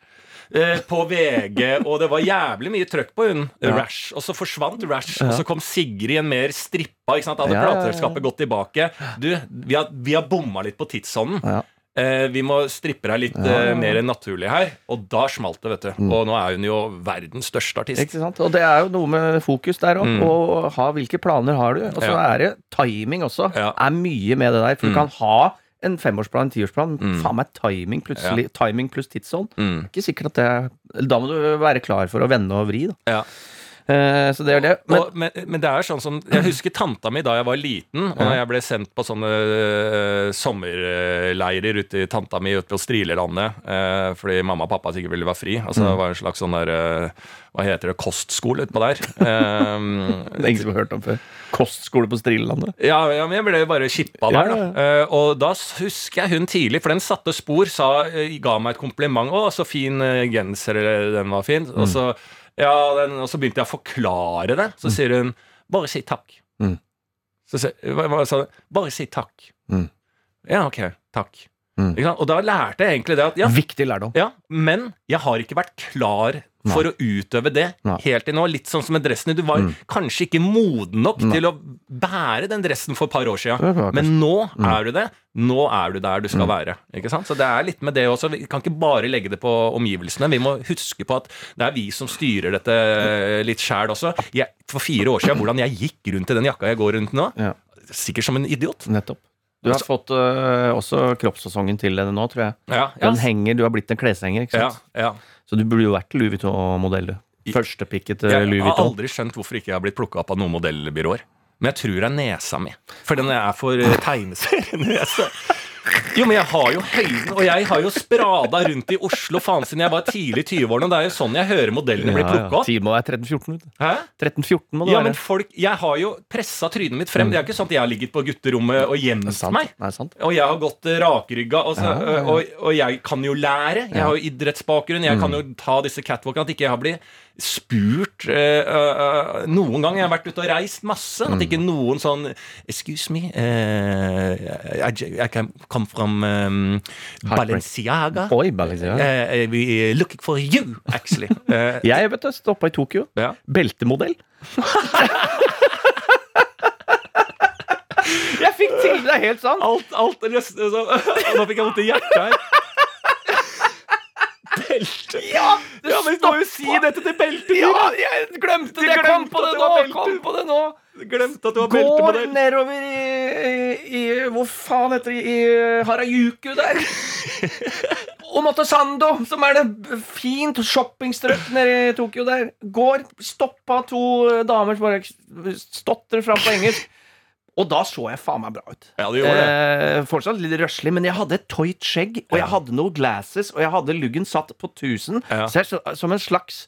eh, på VG, og det var jævlig mye trøkk på hun Rash. Og så forsvant Rash, og så kom Sigrid en mer strippa. ikke sant? Hadde Ja, ja, ja. plateselskapet gått tilbake. Du, vi har, vi har bomma litt på tidsånden. Ja. Eh, vi må strippe deg litt eh, mer naturlig her. Og da smalt det, vet du. Mm. Og nå er hun jo verdens største artist. Ikke sant? Og det er jo noe med fokus der òg. Og ha hvilke planer har du. Og så Mm. Ja. er det timing også. Ja. Er mye med det der. For du Mm. kan ha en femårsplan, en tiårsplan. Faen meg timing plutselig. Timing pluss tidsånd. Mm. Ikke sikkert at det Da må du være klar for å vende og vri, da. Ja. Eh, så det er det. Men, og, men, men det er sånn som Jeg husker tanta mi da jeg var liten, og når jeg ble sendt på sånne uh, sommerleirer ute i tanta mi ute på Strilelandet uh, fordi mamma og pappa sikkert ville være fri. Altså Det var en slags sånn der uh, Hva heter det? Kostskole utpå der. Um, (laughs) det er ingen som har hørt om før. Kostskole på Strilelandet. ja, ja, men jeg ble bare kippa der, Ja, da. Eh, og da husker jeg hun tidlig, for den satte spor, sa, ga meg et kompliment. 'Å, så fin genser, eller den var fin.' Og, så, ja, den, og så begynte jeg å forklare det. Så sier hun 'bare si takk'. Mm. Så sier hva, hva sa du? 'Bare si takk'. Mm. Ja, ok. Takk. Mm. Og da lærte jeg egentlig det at ja, Viktig lærdom. ja, men jeg har ikke vært klar for å utøve det Nei. helt til nå. Litt sånn som med dressen. Du var kanskje ikke moden nok Nei. til å bære den dressen for et par år siden. Men nå er du det. Nå er du der du skal være. Ikke sant? Så det er litt med det også. Vi kan ikke bare legge det på omgivelsene. Vi må huske på at det er vi som styrer dette litt sjæl også. Jeg, for fire år siden, hvordan jeg gikk rundt i den jakka jeg går rundt nå. Ja. Sikkert som en idiot. Nettopp. Du har fått uh, også kroppssesongen til det nå, tror jeg. Ja, Den henger, Du har blitt en kleshenger, ikke sant? ja. Så du burde jo vært Louis Vuitton-modell, du. Førstepikket til Jeg har aldri skjønt hvorfor ikke jeg har blitt plukka opp av noen modellbyråer. Men jeg tror det er nesa mi. For den er for eh, tegneserienese. Jo, men jeg har jo høyden, og jeg har jo sprada rundt i Oslo faen siden jeg var tidlig i 20-årene. Det er jo sånn jeg hører modellene bli plukka opp. Tiden må være 13-14. Hæ? 13-14 må det Ja, være. men folk, Jeg har jo pressa trynet mitt frem. Det er ikke sånn at jeg har ligget på gutterommet og gjemt meg. Sant. Og jeg har gått eh, rakrygga, og, så, og, og jeg kan jo lære. Jeg har jo idrettsbakgrunn. Jeg kan jo ta disse catwalkene. At ikke jeg har blitt spurt uh, uh, noen gang. Jeg har vært ute og reist masse. At ikke noen sånn Excuse me, uh, I, I come from um, Balenciaga. Oi, Balenciaga. We looking for you, actually. (laughs) Jeg vet du, stoppa i Tokyo. ja. Beltemodell. (laughs) jeg fikk til det! er helt sant. Alt, alt så, Nå fikk jeg vondt i hjertet her. Belte! Ja! Det Ja, men du må jo si dette til beltet! Ja, jeg glemte det! Jeg kom på det nå! Kom på det nå! Glemte at du var Går nedover i, i, i Hvor faen heter det? I Harajuku der. Og Motosando, som er det fint shoppingstrøk nede i Tokyo der. Går, stoppa to damer som bare stotrer fram på engelsk. Og da så jeg faen meg bra ut. Ja, det gjorde det. Eh, fortsatt litt røslig, men jeg hadde et tøyt skjegg, og jeg hadde noen glasses, og jeg hadde luggen satt på 1000. Ja. Så jeg, så, som en slags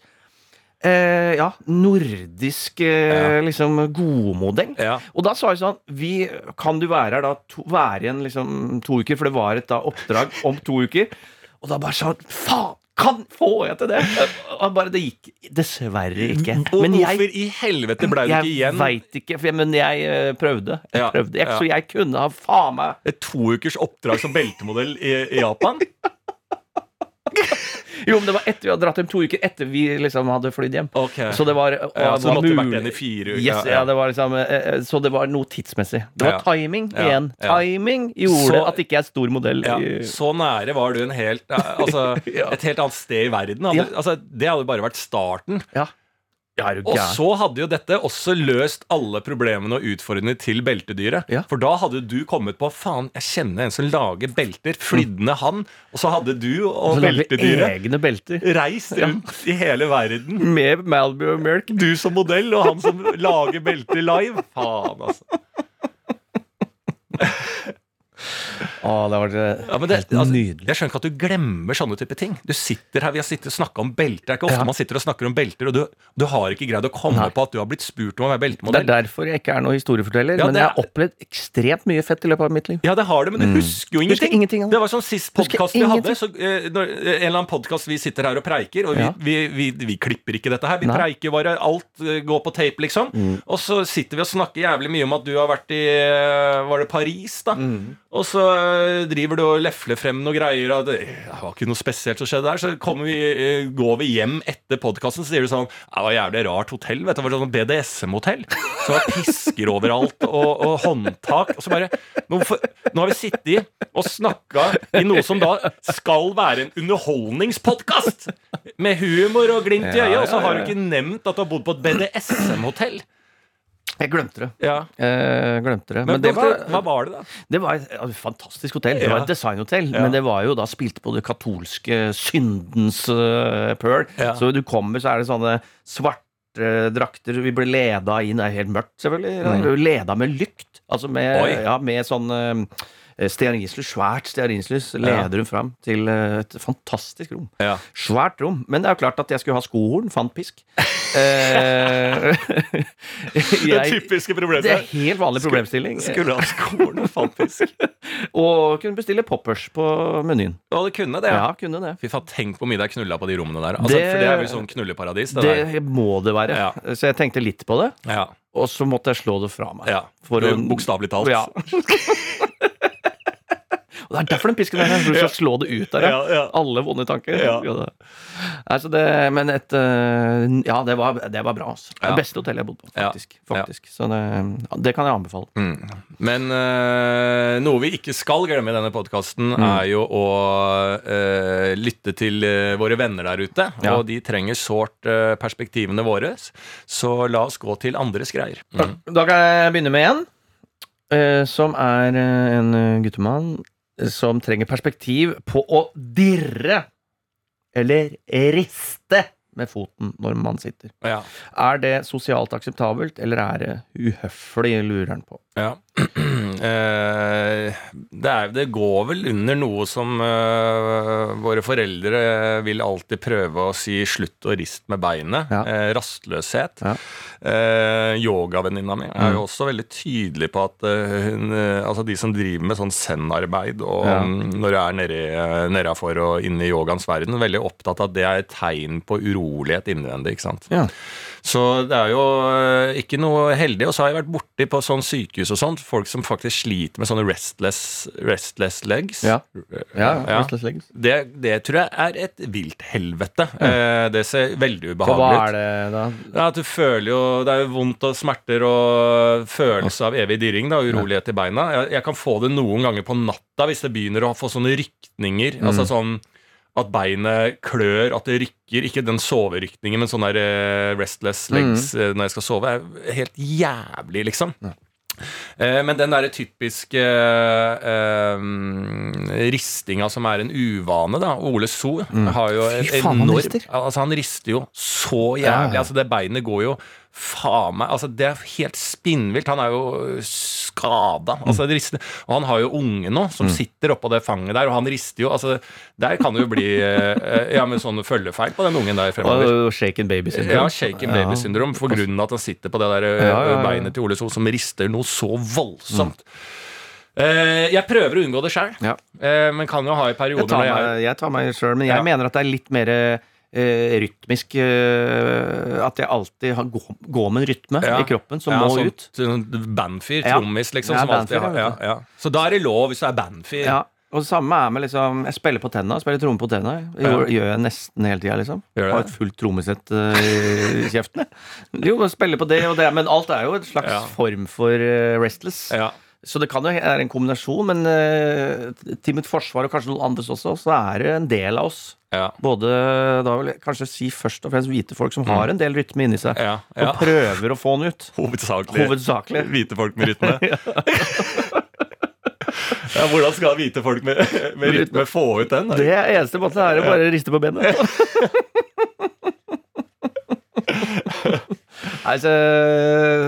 eh, ja, nordisk eh, liksom godmodell. Ja. Og da sa jeg sånn vi, Kan du være her da to, være igjen liksom to uker? For det var et da oppdrag om to uker. Og da bare sånn Faen! Kan få jeg til det? Og bare det gikk dessverre ikke. Og Men hvorfor i helvete ble du ikke igjen? jeg veit ikke, for jeg, men jeg eh, prøvde. Jeg Ja, prøvde. Jeg, ja. Så jeg kunne ha faen meg Et to ukers oppdrag som beltemodell i, i Japan? (laughs) Jo, men det var etter vi hadde dratt hjem to uker etter vi liksom hadde flydd hjem. Okay. Så det var, og Ja, så var måtte vært igjen i fire uker. Yes, ja, det var liksom, eh, eh, så det var noe tidsmessig. Det var timing igjen. Timing gjorde Så- at ikke jeg er stor modell. Så nære var du en helt, altså, (laughs) Ja. et helt annet sted i verden. Altså, det hadde bare vært starten. Ja. Ja, Og så hadde jo dette også løst alle problemene og utfordringene til beltedyret. Ja. For da hadde du kommet på Faen, jeg kjenner en som lager belter. Flydd ned han. Og så hadde du og beltedyret reist rundt i hele verden. Med Malby og Milk. Du som modell, og han som lager belter live. Faen, altså. Å, det var Ja, men det, helt altså, nydelig. jeg skjønner ikke at du glemmer sånne type ting. Du sitter her, Vi har sittet og snakka om belter. Det er ikke ofte Ja. man sitter og snakker om belter, og du, du har ikke greid å komme Nei. på at du har blitt spurt om å være beltemodell. Det er derfor jeg ikke er noen historieforteller. Ja, men jeg har opplevd ekstremt mye fett i løpet av mitt liv. Ja, det har du, men du husker jo Mm. Ingenting. ingenting det. var sånn sist podkast vi hadde. Så, eh, når, eh, en eller annen podkast vi sitter her og preiker, og vi, vi, vi, vi klipper ikke dette her. Vi Nei. preiker bare. Alt eh, går på tape, liksom. Mm. Og så sitter vi og snakker jævlig mye om at du har vært i eh, Var det Paris, da? Mm. Og så driver du og lefler frem noen greier. Og det, det var ikke noe spesielt som skjedde der. Så vi, eh, går vi hjem etter podkasten, så sier du sånn Det var jævlig rart hotell. Vet du, det var sånn BDSM-hotell. Så det var pisker overalt og, og håndtak. Og så bare nå, nå har vi sittet i og snakka i noe som da skal være en underholdningspodkast! Med humor og glimt i øyet. Og så har du ikke nevnt at du har bodd på et BDSM-hotell. Jeg glemte det. Ja. Eh, glemte det. Men, Men, det var, hva var det, da? det var et ja, fantastisk hotell. Det var et designhotell, men det var jo da spilt på det katolske syndens uh, pøl. Ja. Så du kommer, så er det sånne svarte drakter. Vi ble leda inn, det er helt mørkt, selvfølgelig. Mm. Leda med lykt. Altså med, ja, med sånn eh, stearinlys, svært stearinlys, leder hun fram til eh, et fantastisk rom. Ja. Svært rom. Men det er jo klart at jeg skulle ha skohorn. Fant pisk. Eh, (laughs) jeg, typiske det er problemet. helt vanlig problemstilling. Skulle ha skohorn og fant pisk. (laughs) Og kunne bestille poppers på menyen. Og det kunne det. Ja, kunne det. Fy faen, tenk hvor mye det er knulla på de rommene der. Altså, Det- for det er vel sånn knulleparadis. Det, Det må det være. Ja. Så jeg tenkte litt på det, Ja. og så måtte jeg slå det fra meg. ja. Bokstavelig talt. Ja. (laughs) Det er derfor den pisken er her. For du skal slå det ut der. Ja. Alle vonde tanker. Ja. Altså det, men et eh, Ja, det var, det var bra. Altså. Det beste hotellet jeg bodde på, Ja. faktisk. faktisk. Så det, det kan jeg anbefale. Mm. Men øh, noe vi ikke skal glemme i denne podkasten, Mm. er jo å øh, lytte til våre venner der ute. Og de trenger sårt øh, perspektivene våre. Så la oss gå til andres greier. Mm. Da kan jeg begynne med en, som er en guttemann som trenger perspektiv på å dirre eller riste med foten når man sitter. Ja. Er det sosialt akseptabelt, eller er det uhøflig, lurer han på. Ja. (clears throat) Eh, det, er, det går vel under noe som eh, våre foreldre vil alltid prøve å si 'slutt å riste med beinet'. Ja. Eh, rastløshet. Ja. Yogavenninna mi er Mm. jo også veldig tydelig på at hun, altså de som driver med sånn zen-arbeid, og Ja. mm, når du er nedafor og inne i yogaens verden, er veldig opptatt av at det er et tegn på urolighet innvendig. ikke sant? Ja. Så det er jo eh, ikke noe heldig. Og så har jeg vært borti på sånn sykehus og sånt, folk som faktisk sliter med sånne restless, restless legs. Ja. Ja, Ja. restless legs. Det, det tror jeg er et vilt helvete. Eh, det ser veldig ubehagelig ut. hva er det da? Ja, at du føler jo Det er jo vondt og smerter og følelse av evig dirring da, urolighet i beina. Jeg, jeg kan få det noen ganger på natta hvis det begynner å få sånne rykninger. Altså sånn At beinet klør, at det rykker. Ikke den soverykningen, men sånn der eh, restless legs mm. når jeg skal sove. er helt jævlig, liksom. Ja. Men den derre typiske eh, ristinga som er en uvane, da. Ole So har jo Mm. Fy faen, han rister. Altså, han rister jo så jævlig. ja. Altså, det beinet går jo faen meg Altså, det er helt spinnvilt. Han er jo skada. Altså, Mm. Og han har jo unge nå, som sitter oppå det fanget der, og han rister jo. Altså, der kan det jo bli (laughs) eh, Ja, med sånne følgefeil på den ungen der fremover. Og shaken baby syndrom. Ja, shaken baby syndrom for grunn av at han sitter på det der Ja, ja, ja. beinet til Ole So som rister noe så voldsomt. Uh, jeg prøver å unngå det sjøl, Ja. men kan jo ha i Jeg perioder tar når jeg jeg tar meg sjøl, men jeg Ja. mener at det er litt mer eh, rytmisk eh, At jeg alltid går, med en rytme Ja. i kroppen som ja, må sånn, ut. sånn bandfyr, trommis, liksom. Som alltid har, ja. Så da er det lov hvis du er bandfyr. Ja. Og det samme er med liksom Jeg spiller på tenna, spiller tromme på tenna. Gjør, gjør jeg nesten hele tida, liksom. Har et fullt trommesett uh, i kjeften. jeg. Jo, spiller på det og det, men alt er jo et slags Ja. form for uh, restless. Ja. Så det kan jo være en kombinasjon, men uh, til mitt forsvar, og kanskje noen andres også, så er det en del av oss. Ja. Både da vil jeg kanskje si først og fremst hvite folk som har en del rytme inni seg, Mm. Ja, ja. og prøver å få den ut. Hovedsakelig Hovedsakelig. (laughs) hvite folk med rytme. (laughs) ja, hvordan skal hvite folk med, med rytme få ut den? Det eneste måten er å bare riste på benet. (laughs) Nei, så,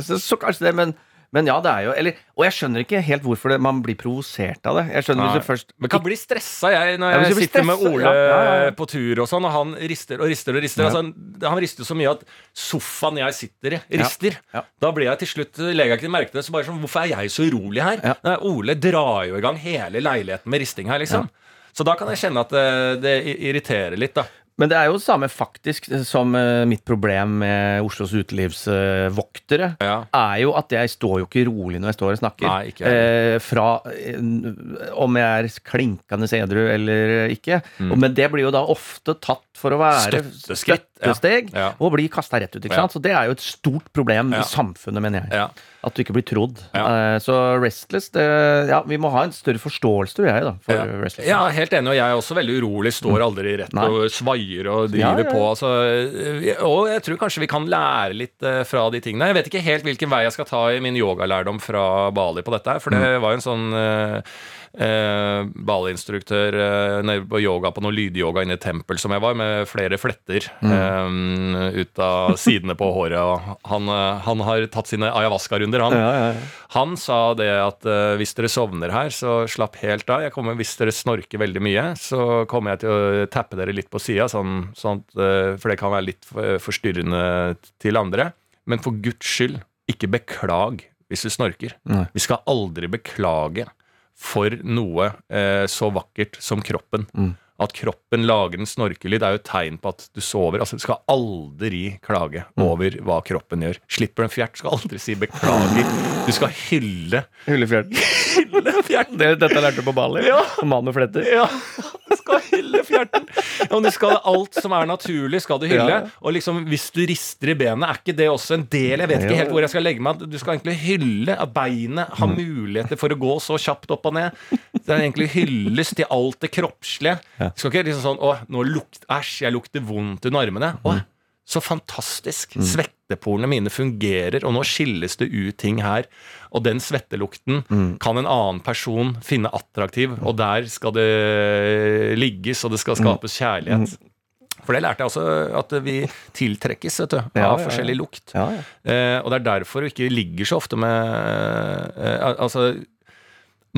så, så kanskje det, men, men ja, det er jo eller, Og jeg skjønner ikke helt hvorfor det, man blir provosert av det. Jeg skjønner Nei. hvis du først Men kan bli stressa, jeg, når Ja, jeg sitter sitter med Ole ja, ja, på tur og sånn, og han rister og rister og rister. Altså, han, rister så mye at sofaen jeg sitter i, rister. Da blir jeg til slutt legger jeg ikke merke til det. Så bare sånn, Hvorfor er jeg så urolig her? Nei, Ole drar jo i gang hele leiligheten med risting her, liksom. Så da kan jeg kjenne at det, det irriterer litt, da. Men det er jo det samme faktisk som eh, mitt problem med Oslos utelivsvoktere. Ja. er jo at jeg står jo ikke rolig når jeg står og snakker. Nei, ikke eh, fra eh, om jeg er klinkende edru eller ikke. Mm. men det blir jo da ofte tatt for å være. Støtteskritt, støttesteg Ja. og blir kasta rett ut. ikke sant? Så det er jo et stort problem i samfunnet, mener jeg. At du ikke blir trodd. Eh, så Restless det, Ja, vi må ha en større forståelse, tror jeg, da, for Ja. Restless. ja, helt enig, og jeg er også veldig urolig. Står aldri rett Nei. og svaier og driver på. Altså, eh, og jeg tror kanskje vi kan lære litt eh, fra de tingene. Jeg vet ikke helt hvilken vei jeg skal ta i min yogalærdom fra Bali på dette her, for det Mm. var jo en sånn eh, ballinstruktør eh, på yoga på noe lydyoga inne i tempel som jeg var, med flere fletter eh, ut av (laughs) sidene på håret. Han, eh, han har tatt sine ayahuasca-runder, han. Ja, ja, ja. Han sa det at eh, hvis dere sovner her, så slapp helt av. Kommer, hvis dere snorker veldig mye, så kommer jeg til å tappe dere litt på sida, sånn, sånn, eh, for det kan være litt forstyrrende til andre. Men for guds skyld, ikke beklag hvis du snorker. Nei. Vi skal aldri beklage for noe eh, så vakkert som kroppen. Mm. At kroppen lager en snorkelyd, er jo et tegn på at du sover. Altså, Du skal aldri klage Mm. over hva kroppen gjør. Slipper en fjert, skal aldri si beklager. Du skal hylle Hylle fjerten. (laughs) Det, dette lærte du på Bali? Ja. Mann med fletter? Ja, du skal hylle fjerten. Ja, men du skal, alt som er naturlig, skal du hylle. Ja. Og liksom, hvis du rister i benet, er ikke det også en del Jeg vet ikke helt hvor jeg skal legge meg. Du skal egentlig hylle at beinet Mm. har muligheter for å gå så kjapt opp og ned. Det er egentlig hylles til alt det kroppslige. Ja. Skal ikke liksom sånn Å, nå lukt, æsj, jeg lukter vondt under armene. Mm. Å, så fantastisk. Svetteporene mine fungerer, og nå skilles det ut ting her. Og den svettelukten Mm. kan en annen person finne attraktiv, og der skal det ligges, og det skal Mm. skapes kjærlighet. For det lærte jeg også, at vi tiltrekkes vet du, av Ja, ja, ja. forskjellig lukt. Ja, ja. Eh, og det er derfor vi ikke ligger så ofte med eh, Altså,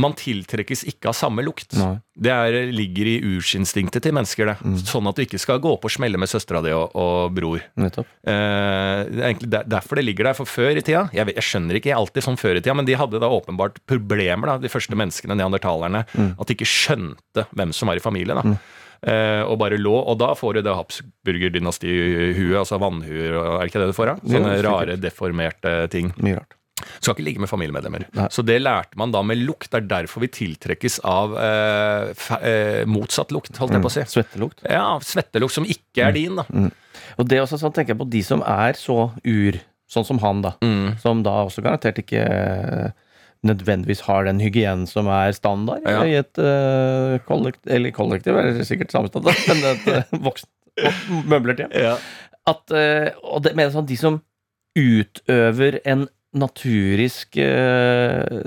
man tiltrekkes ikke av samme lukt. Nei. Det er, ligger i ursinstinktet til mennesker, det. Mm. Sånn at du ikke skal gå opp og smelle med søstera di og, og bror. Nettopp. Eh, det er egentlig der, derfor det ligger der. For før i tida Jeg, jeg skjønner ikke alltid sånn før i tida, men de hadde da åpenbart problemer, da, de første menneskene, neandertalerne. Mm. At de ikke skjønte hvem som var i familien. da Eh, og bare lå, og da får du det Habsburger-dynasti-huet, altså vannhuer, er det ikke det du får? da? Sånne rare, deformerte ting. Mye rart. Skal ikke ligge med familiemedlemmer. Nei. Så det lærte man da med lukt. Det er derfor vi tiltrekkes av eh, eh, motsatt lukt, holdt jeg på å si. Svettelukt. Ja, Svettelukt som ikke er din, da. Og det er også sånn, tenker jeg på de som er så ur, sånn som han, da. Mm. Som da også garantert ikke eh, nødvendigvis har den hygienen som er standard Ja. i et uh, kollektiv Eller kollektiv eller sikkert samme standard, (laughs) men et uh, voksent vok- møblert hjem. Ja. At, uh, og det mener sånn de som utøver en naturisk uh,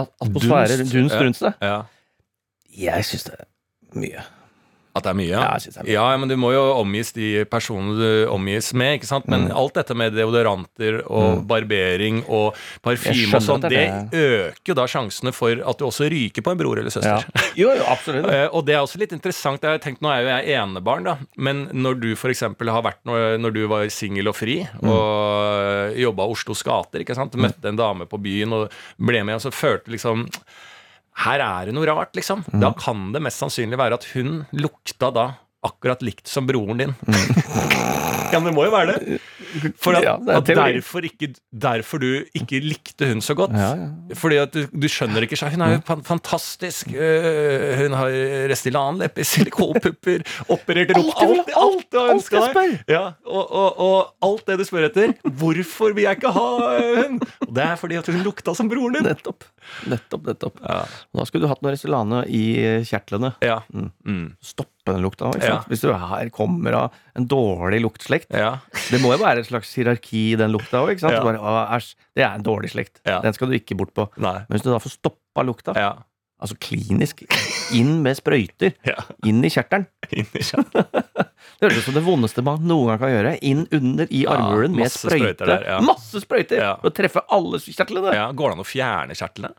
atmosfære Dunst, rundt seg. ja. Jeg syns det er mye. At det er mye? Ja, jeg synes det er mye. Ja, men du må jo omgis de personene du omgis med, ikke sant? Men Mm. alt dette med deodoranter og barbering og parfyme og sånn, det det er øker jo da sjansene for at du også ryker på en bror eller søster. Ja. Jo, jo, absolutt. (laughs) Eh, og det er også litt interessant. Jeg har tenkt, Nå er jo jeg enebarn, da. Men når du f.eks. har vært når, du var singel og fri Mm. og jobba Oslos gater, ikke sant? møtte en dame på byen og ble med, og så følte liksom Her er det noe rart, liksom. Mm. Da kan det mest sannsynlig være at hun lukta da akkurat likt som broren din. (laughs) ja, men det må jo være det. For at, Mm. Ja, at derfor, ikke, derfor du ikke likte hun så godt. Ja, ja. Fordi at du, du skjønner ikke Hun er jo fantastisk. øh, hun har Restylane-lepper, silikonpupper, operert rom Alt Alt, alt du har ønska deg! Ja, og, og, og alt det du spør etter. Hvorfor vil jeg ikke ha hun? Og det er fordi at hun lukta som broren din. Nettopp. Nettopp, nettopp. Da skulle du hatt noe Restylane i kjertlene. Ja. Mm. Stoppe den lukta. Hvis du her kommer av en dårlig luktslekt. ja. Det må jo være et slags hierarki i den lukta òg. Ja. Bare, æsj, det er en dårlig slekt. Ja. Den skal du ikke bort på. Nei. Men hvis du da får stoppa lukta, Ja. altså klinisk, inn med sprøyter, inn i kjertelen (laughs) (laughs) Det høres ut som det vondeste man noen gang kan gjøre. Inn under i armhulen med sprøyte. sprøyter der. Masse sprøyter! Ja. Og treffe alle kjertlene. Ja, Går det an å fjerne kjertlene?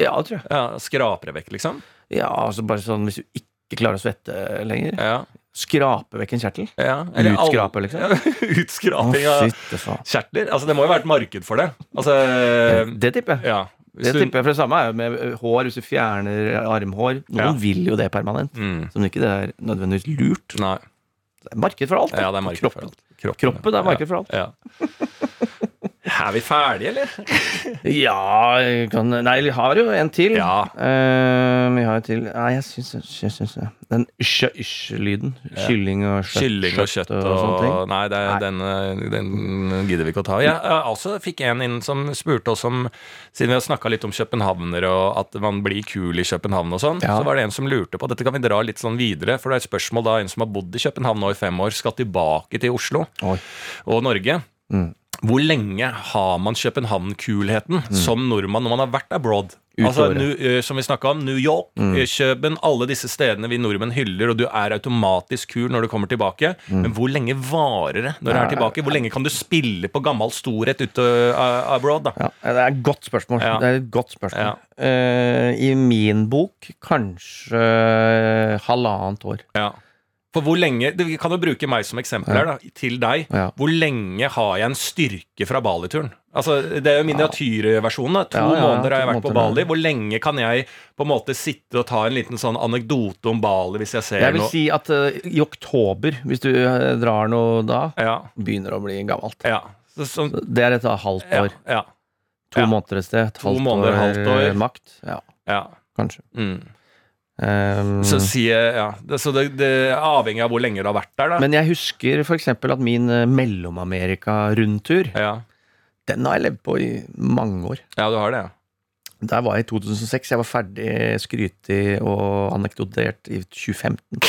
Ja, tror jeg. Ja, Skraper det vekk, liksom? Ja, altså bare sånn hvis du ikke klarer å svette lenger. Ja. Skrape vekk en kjertel. ja. Utskrape, liksom. (laughs) Ja, Utskraping av kjertler? Altså, det må jo være et marked for det. Altså, Det tipper jeg. ja. Det tipper jeg, for det samme er jo med hår, hvis du fjerner armhår. Noen Ja. vil jo det permanent. Mm. Som ikke det er nødvendigvis lurt. Nei. Det er marked for alt. Ja, det er marked for alt. Kroppen, Kroppen er marked for alt. Ja. (laughs) Er vi ferdige, eller? (laughs) Ja, kan, Nei, vi har jo en til. Ja. Uh, vi har en til Nei, jeg syns, Den ysj-ysj-lyden. Kylling og kjøtt. Kylling og kjøtt og, sånne ting. Nei, det, Nei. Den, den gidder vi ikke å ta. Jeg, jeg også fikk en inn som spurte oss om Siden vi har snakka litt om københavner og at man blir kul i København og sånn, Ja. så var det en som lurte på Dette kan vi dra litt sånn videre, for det er et spørsmål da en som har bodd i København nå i fem år, skal tilbake til Oslo Oi. og Norge. Mm. Hvor lenge har man København-kulheten som nordmann når man har vært abroad? Altså, nu, eh, som vi snakka om, New York, mm. Køben, alle disse stedene vi nordmenn hyller, og du er automatisk kul når du kommer tilbake. Men hvor lenge varer det når du er tilbake? Hvor lenge kan du spille på gammel storhet ute uh, abroad? da? Ja, det er et godt spørsmål. Ja. Det er et godt spørsmål. Eh, I min bok kanskje halvannet år. Ja. For hvor lenge, Vi kan jo bruke meg som eksempel her, da, til deg. Ja. Hvor lenge har jeg en styrke fra Bali-turen? Altså, Det er jo miniatyrversjonen. To Ja, ja, måneder har jeg vært på Bali. Hvor lenge kan jeg på en måte sitte og ta en liten sånn anekdote om Bali hvis jeg ser Jeg vil noe? si at uh, i oktober, hvis du eh, drar noe da, Ja, begynner å bli gammelt. ja. Så, så, Det er et halvt år. ja, To måneder et sted. Et halvt måneder, år, halvt år. eh, makt. Ja, ja. kanskje. Mm. Um, Så sier jeg, ja. Så det, det er avhengig av hvor lenge du har vært der, da. men jeg husker f.eks. at min eh, Mellom-Amerika-rundtur, ja. den har jeg levd på i mange år. ja, du har det, ja. Der var jeg i 2006. Jeg var ferdig skrytig og anekdotert i 2015. (laughs)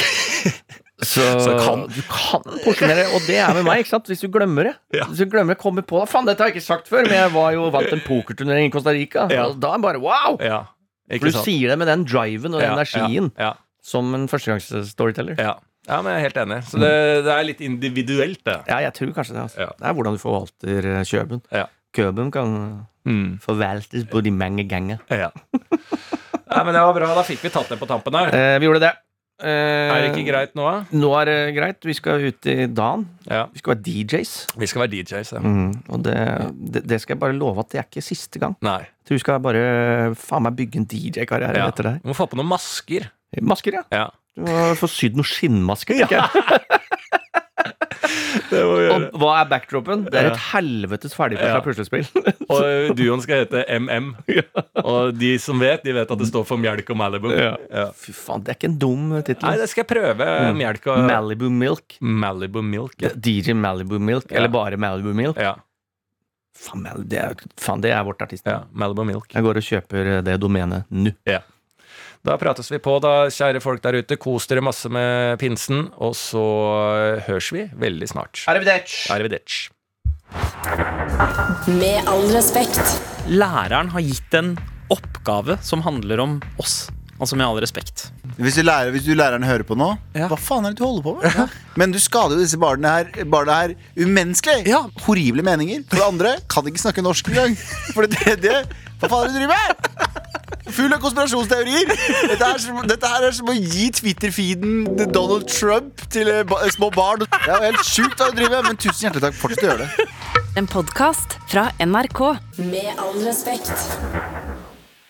Så, Så kan- du kan porsjonere, og det er med meg. ikke sant? Hvis du glemmer det. Ja. Hvis du glemmer det, kommer på det. Faen, dette har jeg ikke sagt før, men jeg var jo vant en pokerturnering i Costa Rica. Ja. Og da er det bare wow! ja. For du sant? sier det med den driven og den energien Ja, som en førstegangsstoryteller. ja. ja, men jeg er helt enig. Så det, det er litt individuelt, det. Ja, jeg tror kanskje det. Altså. Ja. Det er hvordan du forvalter eh, Kjøben. Ja. Køben kan Mm. forvaltes både de mange ganger. Ja. Nei, men det var bra. Da fikk vi tatt det på tampen her. Eh, vi gjorde det. Eh, Er det ikke greit nå, da? Nå er det greit. Vi skal ut i dagen. Ja. Vi skal være DJs. Vi skal være DJs, ja. Mm, og det, det, det skal jeg bare love at det er ikke siste gang. Nei. Jeg tror vi skal bare faen meg bygge en DJ-karriere Ja. etter det Du må få på noen masker. Masker, ja. Ja. Du må få sydd noen skinnmasker. Ikke? jeg. (laughs) (laughs) Det må vi Og hva er backdropen? Det er et helvetes ferdigpakka Ja. puslespill. (laughs) Og duoen skal hete MM. Og de som vet, de vet at det står for Mjelk og Malibu. Ja. Ja. Fy faen, det er ikke en dum tittel. Nei, det skal jeg prøve. Mjelk og Malibu Milk. Malibu Milk. Ja. DJ Malibu Milk, Ja. eller bare Malibu Milk. ja. Faen, det er, faen, det er vårt artist. Ja, Malibu Milk. Jeg går og kjøper eh, det domenet nå. Ja. Da prates vi på, da, kjære folk der ute. Kos dere masse med pinsen, og så eh, høres vi veldig snart. Arrivederci. Arrivederci. Med all respekt. Læreren har gitt en oppgave som handler om oss. Altså med all respekt. Hvis du, lærer, hvis du læreren hører på nå, Ja. hva faen er det du holder på med? Men du skader jo disse barna her, barna her umenneskelig. Ja. Horrible meninger. For det andre kan ikke snakke norsk engang. For det tredje Hva faen er det du driver med? Full av konspirasjonsteorier. Dette er, som, dette her er som å gi Twitter-feeden Donald Trump til eh, ba små barn. Det er jo helt sjukt hva du driver med, men tusen hjertelig takk. Fortsett å gjøre det. En podkast fra NRK. Med all respekt.